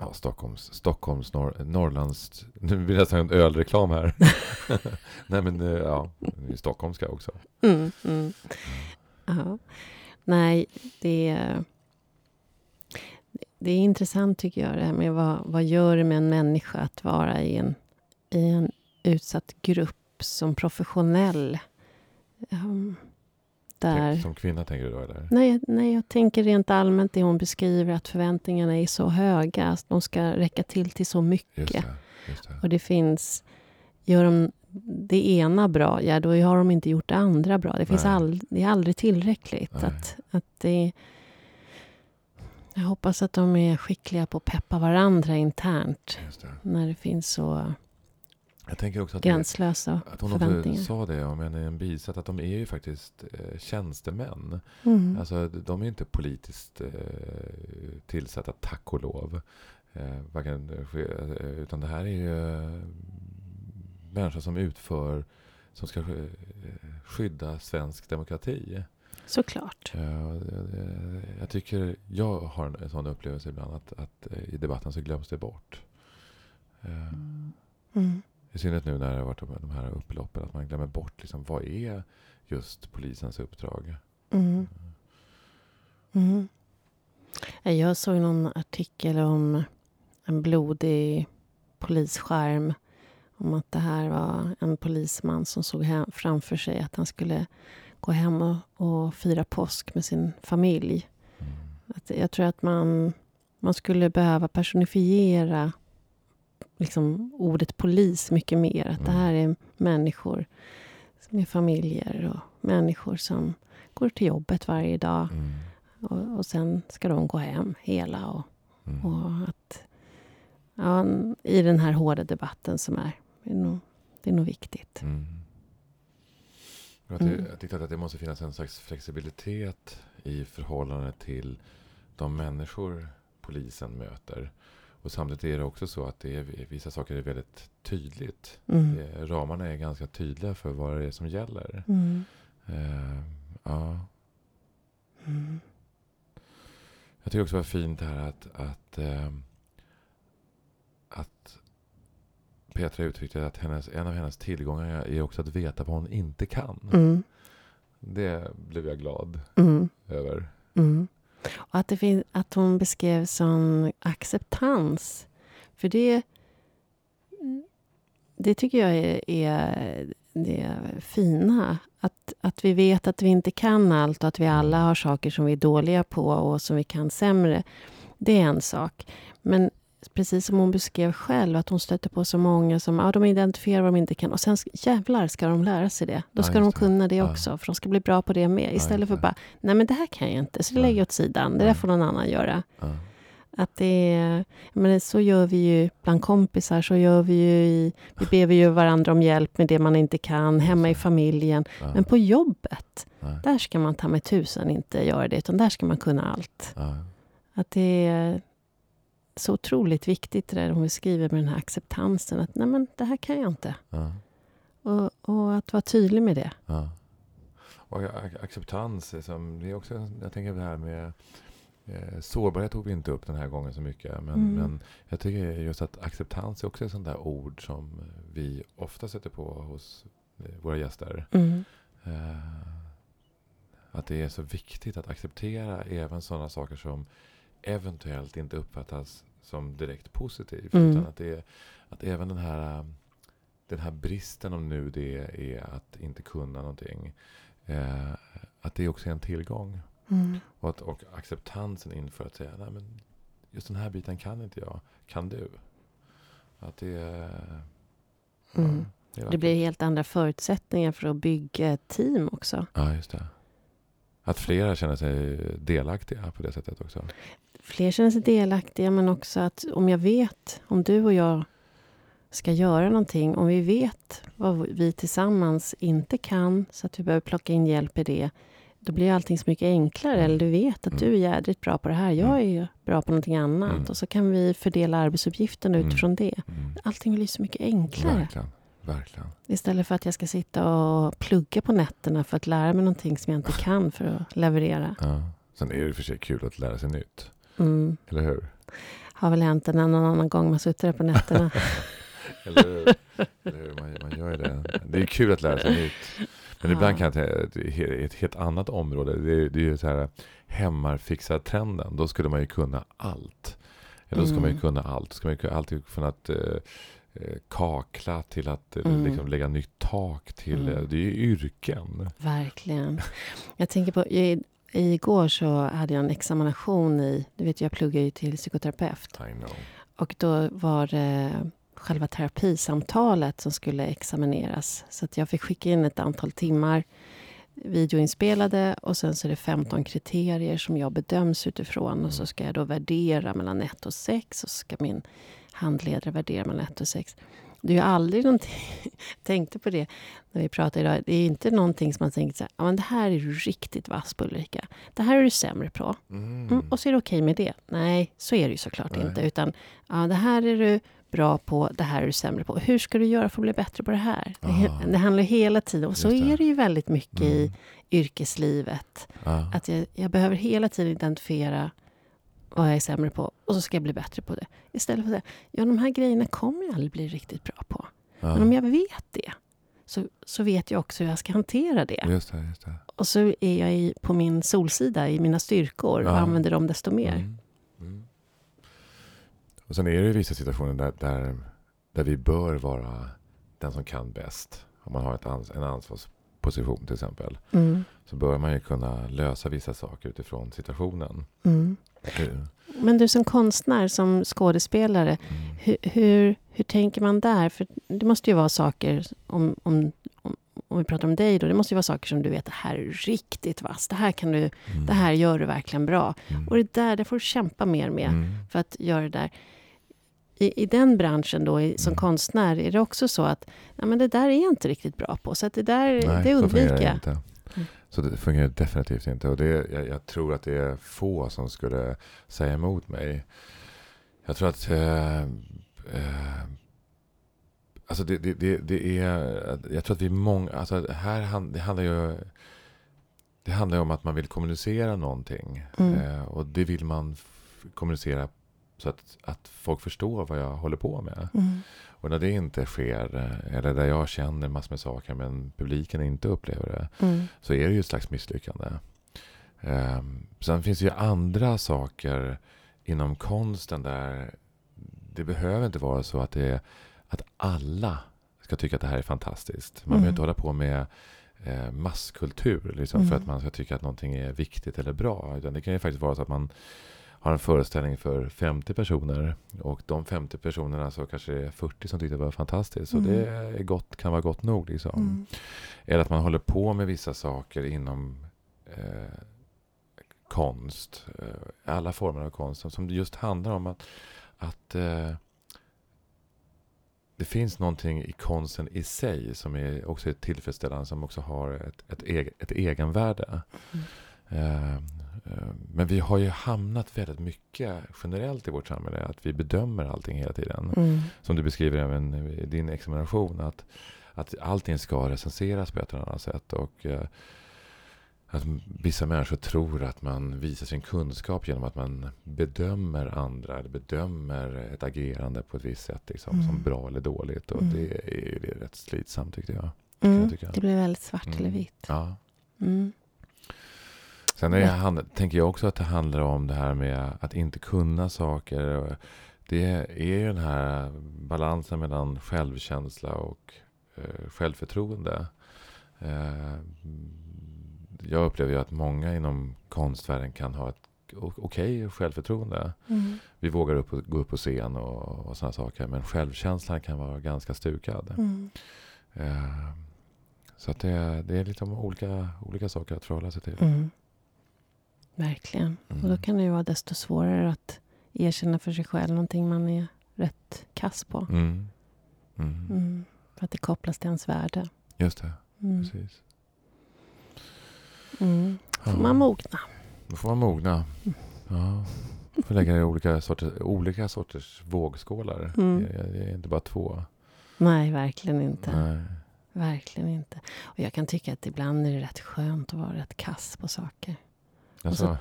B: Ja, Stockholms, Stockholms norr, Norrlands... Nu blir det nästan en ölreklam här. Nej men eh, ja, i stockholmska också.
A: Mm, mm. Ja. Nej, det är, det är intressant tycker jag det här med vad, vad gör det med en människa att vara i en, i en utsatt grupp som professionell. Um, där...
B: Tänk, som kvinna tänker du då eller?
A: Nej, nej, jag tänker rent allmänt det hon beskriver att förväntningarna är så höga. Att de ska räcka till till så mycket.
B: Just det. Just det.
A: Och det finns... Gör de det ena bra, ja då har de inte gjort det andra bra. Det, finns all, det är aldrig tillräckligt.
B: Nej.
A: Att, att det, jag hoppas att de är skickliga på att peppa varandra internt.
B: Det.
A: När det finns så
B: Jag tänker också att, det,
A: gränslösa
B: att hon också sa det om en, en bisat, att de är ju faktiskt eh, tjänstemän.
A: Mm.
B: Alltså de är inte politiskt eh, tillsatta, tack och lov. Eh, varken, eh, utan det här är ju eh, människor som utför, som ska eh, skydda svensk demokrati.
A: Såklart.
B: Eh, eh, jag tycker, jag har en, sån upplevelse ibland att, att eh, i debatten så glöms det bort. Eh,
A: Mm.
B: I synnerhet nu när det har varit de, här upploppen, att man glömmer bort liksom, vad är just polisens uppdrag.
A: Mm. Mm. Jag såg någon artikel om en blodig polisskärm. Om att det här var en polisman som såg framför sig att han skulle gå hem och, och fira påsk med sin familj.
B: Mm.
A: Att jag tror att man, man skulle behöva personifiera liksom, ordet polis mycket mer. Att det
B: Mm.
A: här är människor med familjer och människor som går till jobbet varje dag.
B: Mm.
A: Och, och sen ska de gå hem hela. Och,
B: Mm.
A: och att, ja, I den här hårda debatten som är. Det är nog, det är nog viktigt.
B: Mm. Jag, ty-
A: Mm.
B: jag tyckte att det måste finnas en slags flexibilitet i förhållande till de människor polisen möter. Och samtidigt är det också så att det är, vissa saker är väldigt tydligt.
A: Mm.
B: Det, ramarna är ganska tydliga för vad det är som gäller.
A: Mm.
B: Eh, ja.
A: Mm.
B: Jag tycker också det var fint här att, att, eh, att Petra uttryckte att hennes, en av hennes tillgångar är också att veta vad hon inte kan.
A: Mm.
B: Det blev jag glad
A: Mm.
B: över.
A: Mm. Och att, det att hon beskrev som acceptans. För det, det tycker jag är, är det fina. Att, att vi vet att vi inte kan allt och att vi alla har saker som vi är dåliga på och som vi kan sämre. Det är en sak. Men precis som hon beskrev själv, att hon stöter på så många som ja, de identifierar vad de inte kan. Och sen jävlar ska de lära sig det. Då
B: Ja,
A: ska
B: just
A: de
B: det.
A: kunna det
B: Ja.
A: också, för de ska bli bra på det med. Istället
B: just
A: för
B: det.
A: bara, nej men det här kan jag inte, så det
B: Ja.
A: lägger jag åt sidan. Det där
B: Ja.
A: får någon annan göra.
B: Ja.
A: Att det är, men så gör vi ju bland kompisar, så gör vi ju i, vi ber vi ju varandra om hjälp med det man inte kan, hemma i familjen.
B: Ja.
A: Men på jobbet,
B: Ja.
A: där ska man ta med tusan inte göra det, utan där ska man kunna allt.
B: Ja.
A: Att det är så otroligt viktigt det där hon beskriver med den här acceptansen, att nej men det här kan jag inte.
B: Ja.
A: Och, och att vara tydlig med det.
B: Ja. Och ac- acceptans, är som, det är också, jag tänker det här med eh, sårbarhet tog vi inte upp den här gången så mycket. Men,
A: Mm.
B: men jag tycker just att acceptans är också ett sånt där ord som vi ofta sätter på hos eh, våra gäster.
A: Mm.
B: Eh, att det är så viktigt att acceptera även sådana saker som eventuellt inte uppfattas som direkt positivt.
A: Mm.
B: Utan att, det är, att även den här, eh, den här bristen, om nu det är att inte kunna någonting, eh, att det också är en tillgång.
A: Mm.
B: Och, att, och acceptansen inför att säga, nej men just den här biten kan inte jag, kan du? Att det, är- ja,
A: Mm.
B: det,
A: Det blir helt andra förutsättningar för att bygga ett team också.
B: Ja, just det. Att flera känner sig delaktiga på det sättet också.
A: Fler känner sig delaktiga men också att om jag vet, om du och jag ska göra någonting, om vi vet vad vi tillsammans inte kan så att vi behöver plocka in hjälp i det, då blir allting så mycket enklare. Eller du vet att du är jädrigt bra på det här, jag är bra på någonting annat.
B: Mm.
A: Och så kan vi fördela arbetsuppgifterna
B: Mm.
A: utifrån det.
B: Mm.
A: Allting blir så mycket enklare.
B: Verkligen. Verkligen.
A: Istället för att jag ska sitta och plugga på nätterna för att lära mig någonting som jag inte kan för att leverera.
B: Ja. Sen är det i och för sig kul att lära sig nytt.
A: Mm.
B: Eller hur?
A: Har väl hänt en annan, annan gång man suttit där på nätterna.
B: Eller hur? Eller hur? Man, man gör det. Det är kul att lära sig nytt. Men ibland kan jag tänka, ett helt annat område. Det är, det är ju så här hemmarfixartrenden. Då skulle man ju kunna allt. Eller då ska man ju
A: Mm.
B: kunna allt. Då ska man ju alltid från att eh, eh, kakla till att eh,
A: Mm.
B: liksom lägga nytt tak till,
A: Mm.
B: det är ju yrken.
A: Verkligen. Jag tänker på, igår så hade jag en examination i, du vet jag pluggar ju till psykoterapeut. Och då var det själva terapisamtalet som skulle examineras. Så att jag fick skicka in ett antal timmar videoinspelade och sen så är det 15 kriterier som jag bedöms utifrån. Och så ska jag då värdera mellan 1 och 6 och så ska min handledare värdera mellan 1 och 6. Det är ju aldrig någonting, jag tänkte på det när vi pratade idag, det är inte någonting som man tänker så här, ja men det här är du riktigt vass på Ulrika. Det här är du sämre på.
B: Mm.
A: Mm, och så är det okej med det. Nej, så är det ju såklart
B: Nej.
A: inte. Utan ja, det här är du bra på, det här är du sämre på. Hur ska du göra för att bli bättre på det här? Det, he-
B: Ah.
A: det handlar ju hela tiden, och så är det ju väldigt mycket i
B: Mm.
A: yrkeslivet.
B: Ja.
A: Att jag, jag behöver hela tiden identifiera vad jag är sämre på och så ska jag bli bättre på det. Istället för att säga, ja de här grejerna kommer jag aldrig bli riktigt bra på.
B: Ja.
A: Men om jag vet det, så, så vet jag också hur jag ska hantera det.
B: Just det, just det.
A: Och så är jag i, på min solsida, i mina styrkor, och
B: Ja.
A: använder dem desto mer.
B: Mm. Mm. Och sen är det ju vissa situationer där, där, där vi bör vara den som kan bäst. Om man har ett ans- en ansvarsposition till exempel.
A: Mm.
B: Så bör man ju kunna lösa vissa saker utifrån situationen.
A: Mm.
B: Mm.
A: Men du som konstnär, som skådespelare, hur, hur, hur tänker man där? För det måste ju vara saker, om, om, om, om vi pratar om dig då, det måste ju vara saker som du vet, det här är riktigt vass, det här, kan du,
B: Mm.
A: det här gör du verkligen bra.
B: Mm.
A: Och det där, det får du kämpa mer med
B: Mm.
A: för att göra det där. I, I den branschen då, i, som
B: Mm.
A: konstnär, är det också så att ja, men det där är jag inte riktigt bra på, så att det där,
B: Nej,
A: det undviker jag.
B: inte.
A: Mm.
B: Så det fungerar definitivt inte. Och det, jag, jag tror att det är få som skulle säga emot mig. Jag tror att... Eh, eh, alltså det, det, det, det är... Jag tror att vi är många... Alltså här hand, det handlar ju... Det handlar ju om att man vill kommunicera någonting.
A: Mm.
B: Eh, och det vill man kommunicera så att, att folk förstår vad jag håller på med.
A: Mm.
B: Och när det inte sker, eh, eller där jag känner massor med saker men publiken inte upplever det,
A: Mm.
B: så är det ju ett slags misslyckande. Um, sen finns det ju andra saker inom konsten där det behöver inte vara så att, det att alla ska tycka att det här är fantastiskt. Man
A: Mm.
B: behöver inte hålla på med eh, masskultur liksom, för
A: Mm.
B: att man ska tycka att någonting är viktigt eller bra. Utan det kan ju faktiskt vara så att man har en föreställning för 50 personer och de 50 personerna så kanske det är 40 som tyckte det var fantastiskt. Så
A: Mm.
B: det är gott, kan vara gott nog. Liksom.
A: Mm.
B: Eller att man håller på med vissa saker inom eh, konst. Eh, alla former av konst. Som just handlar om att, att eh, det finns någonting i konsten i sig som är också är tillfredsställande. Som också har ett, ett, eg, ett egenvärde.
A: Mm.
B: Eh, eh, men vi har ju hamnat väldigt mycket generellt i vårt samhälle. Att vi bedömer allting hela tiden
A: Mm.
B: som du beskriver även i din examination, att, att allting ska recenseras på ett eller annat sätt. Och eh, att vissa människor tror att man visar sin kunskap genom att man bedömer andra, eller bedömer ett agerande på ett visst sätt, liksom,
A: Mm.
B: som bra eller dåligt. Och
A: Mm.
B: det är ju det är rätt slitsamt tyckte jag.
A: Mm.
B: jag tycka.
A: Det blir väldigt svart
B: Mm.
A: eller vitt.
B: Ja. Sen är det, tänker jag också att det handlar om det här med att inte kunna saker. Det är ju den här balansen mellan självkänsla och eh, självförtroende. Eh, jag upplever ju att många inom konstvärlden kan ha ett okej självförtroende.
A: Mm.
B: Vi vågar upp, och- gå upp på scen och, och sådana saker. Men självkänslan kan vara ganska stukad.
A: Mm.
B: Eh, så det, det är liksom olika, olika saker att förhålla sig till.
A: Mm. Verkligen.
B: Mm.
A: Och då kan det ju vara desto svårare att erkänna för sig själv någonting man är rätt kass på.
B: Mm. Mm.
A: Mm. För att det kopplas till ens värde.
B: Just det,
A: Mm.
B: precis.
A: Mm.
B: Ja.
A: Får man mogna.
B: Då får man mogna. Ja. Får lägga det i olika sorters, olika sorters vågskålar.
A: Mm.
B: Det, det är inte bara två.
A: Nej, verkligen inte.
B: Nej.
A: Verkligen inte. Och jag kan tycka att ibland är det rätt skönt att vara rätt kass på saker.
B: Alltså,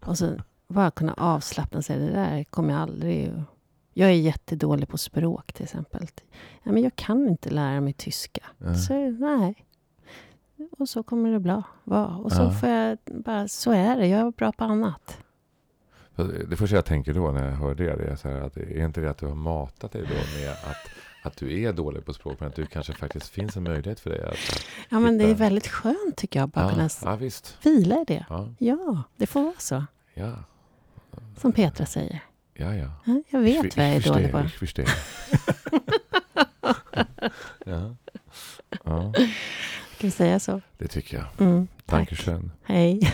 A: Och så bara kunna avslappna sig. Det där kommer jag aldrig... Jag är jättedålig på språk till exempel. Ja, men jag kan inte lära mig tyska.
B: nej.
A: Så nej. Och så kommer det bra vara. Och så
B: Ja.
A: får jag bara, så är det. Jag är bra på annat.
B: Det första jag tänker då när jag hör det, det är så här att är inte det att du har matat dig då med att, att du är dålig på språk men att du kanske faktiskt finns en möjlighet för dig att...
A: Ja, men det är
B: Hitta-
A: väldigt skönt tycker jag. Bara
B: Ja,
A: kunna
B: ja visst.
A: vila i det.
B: Ja,
A: Ja, det får vara så.
B: ja,
A: Som Petra säger.
B: ja. ja.
A: Ja, jag vet
B: Ich-
A: vad jag är dålig på.
B: Ich förstår. ja. ja,
A: Ska vi säga så?
B: det tycker jag.
A: Mm, tack.
B: Dankeschön.
A: Hej.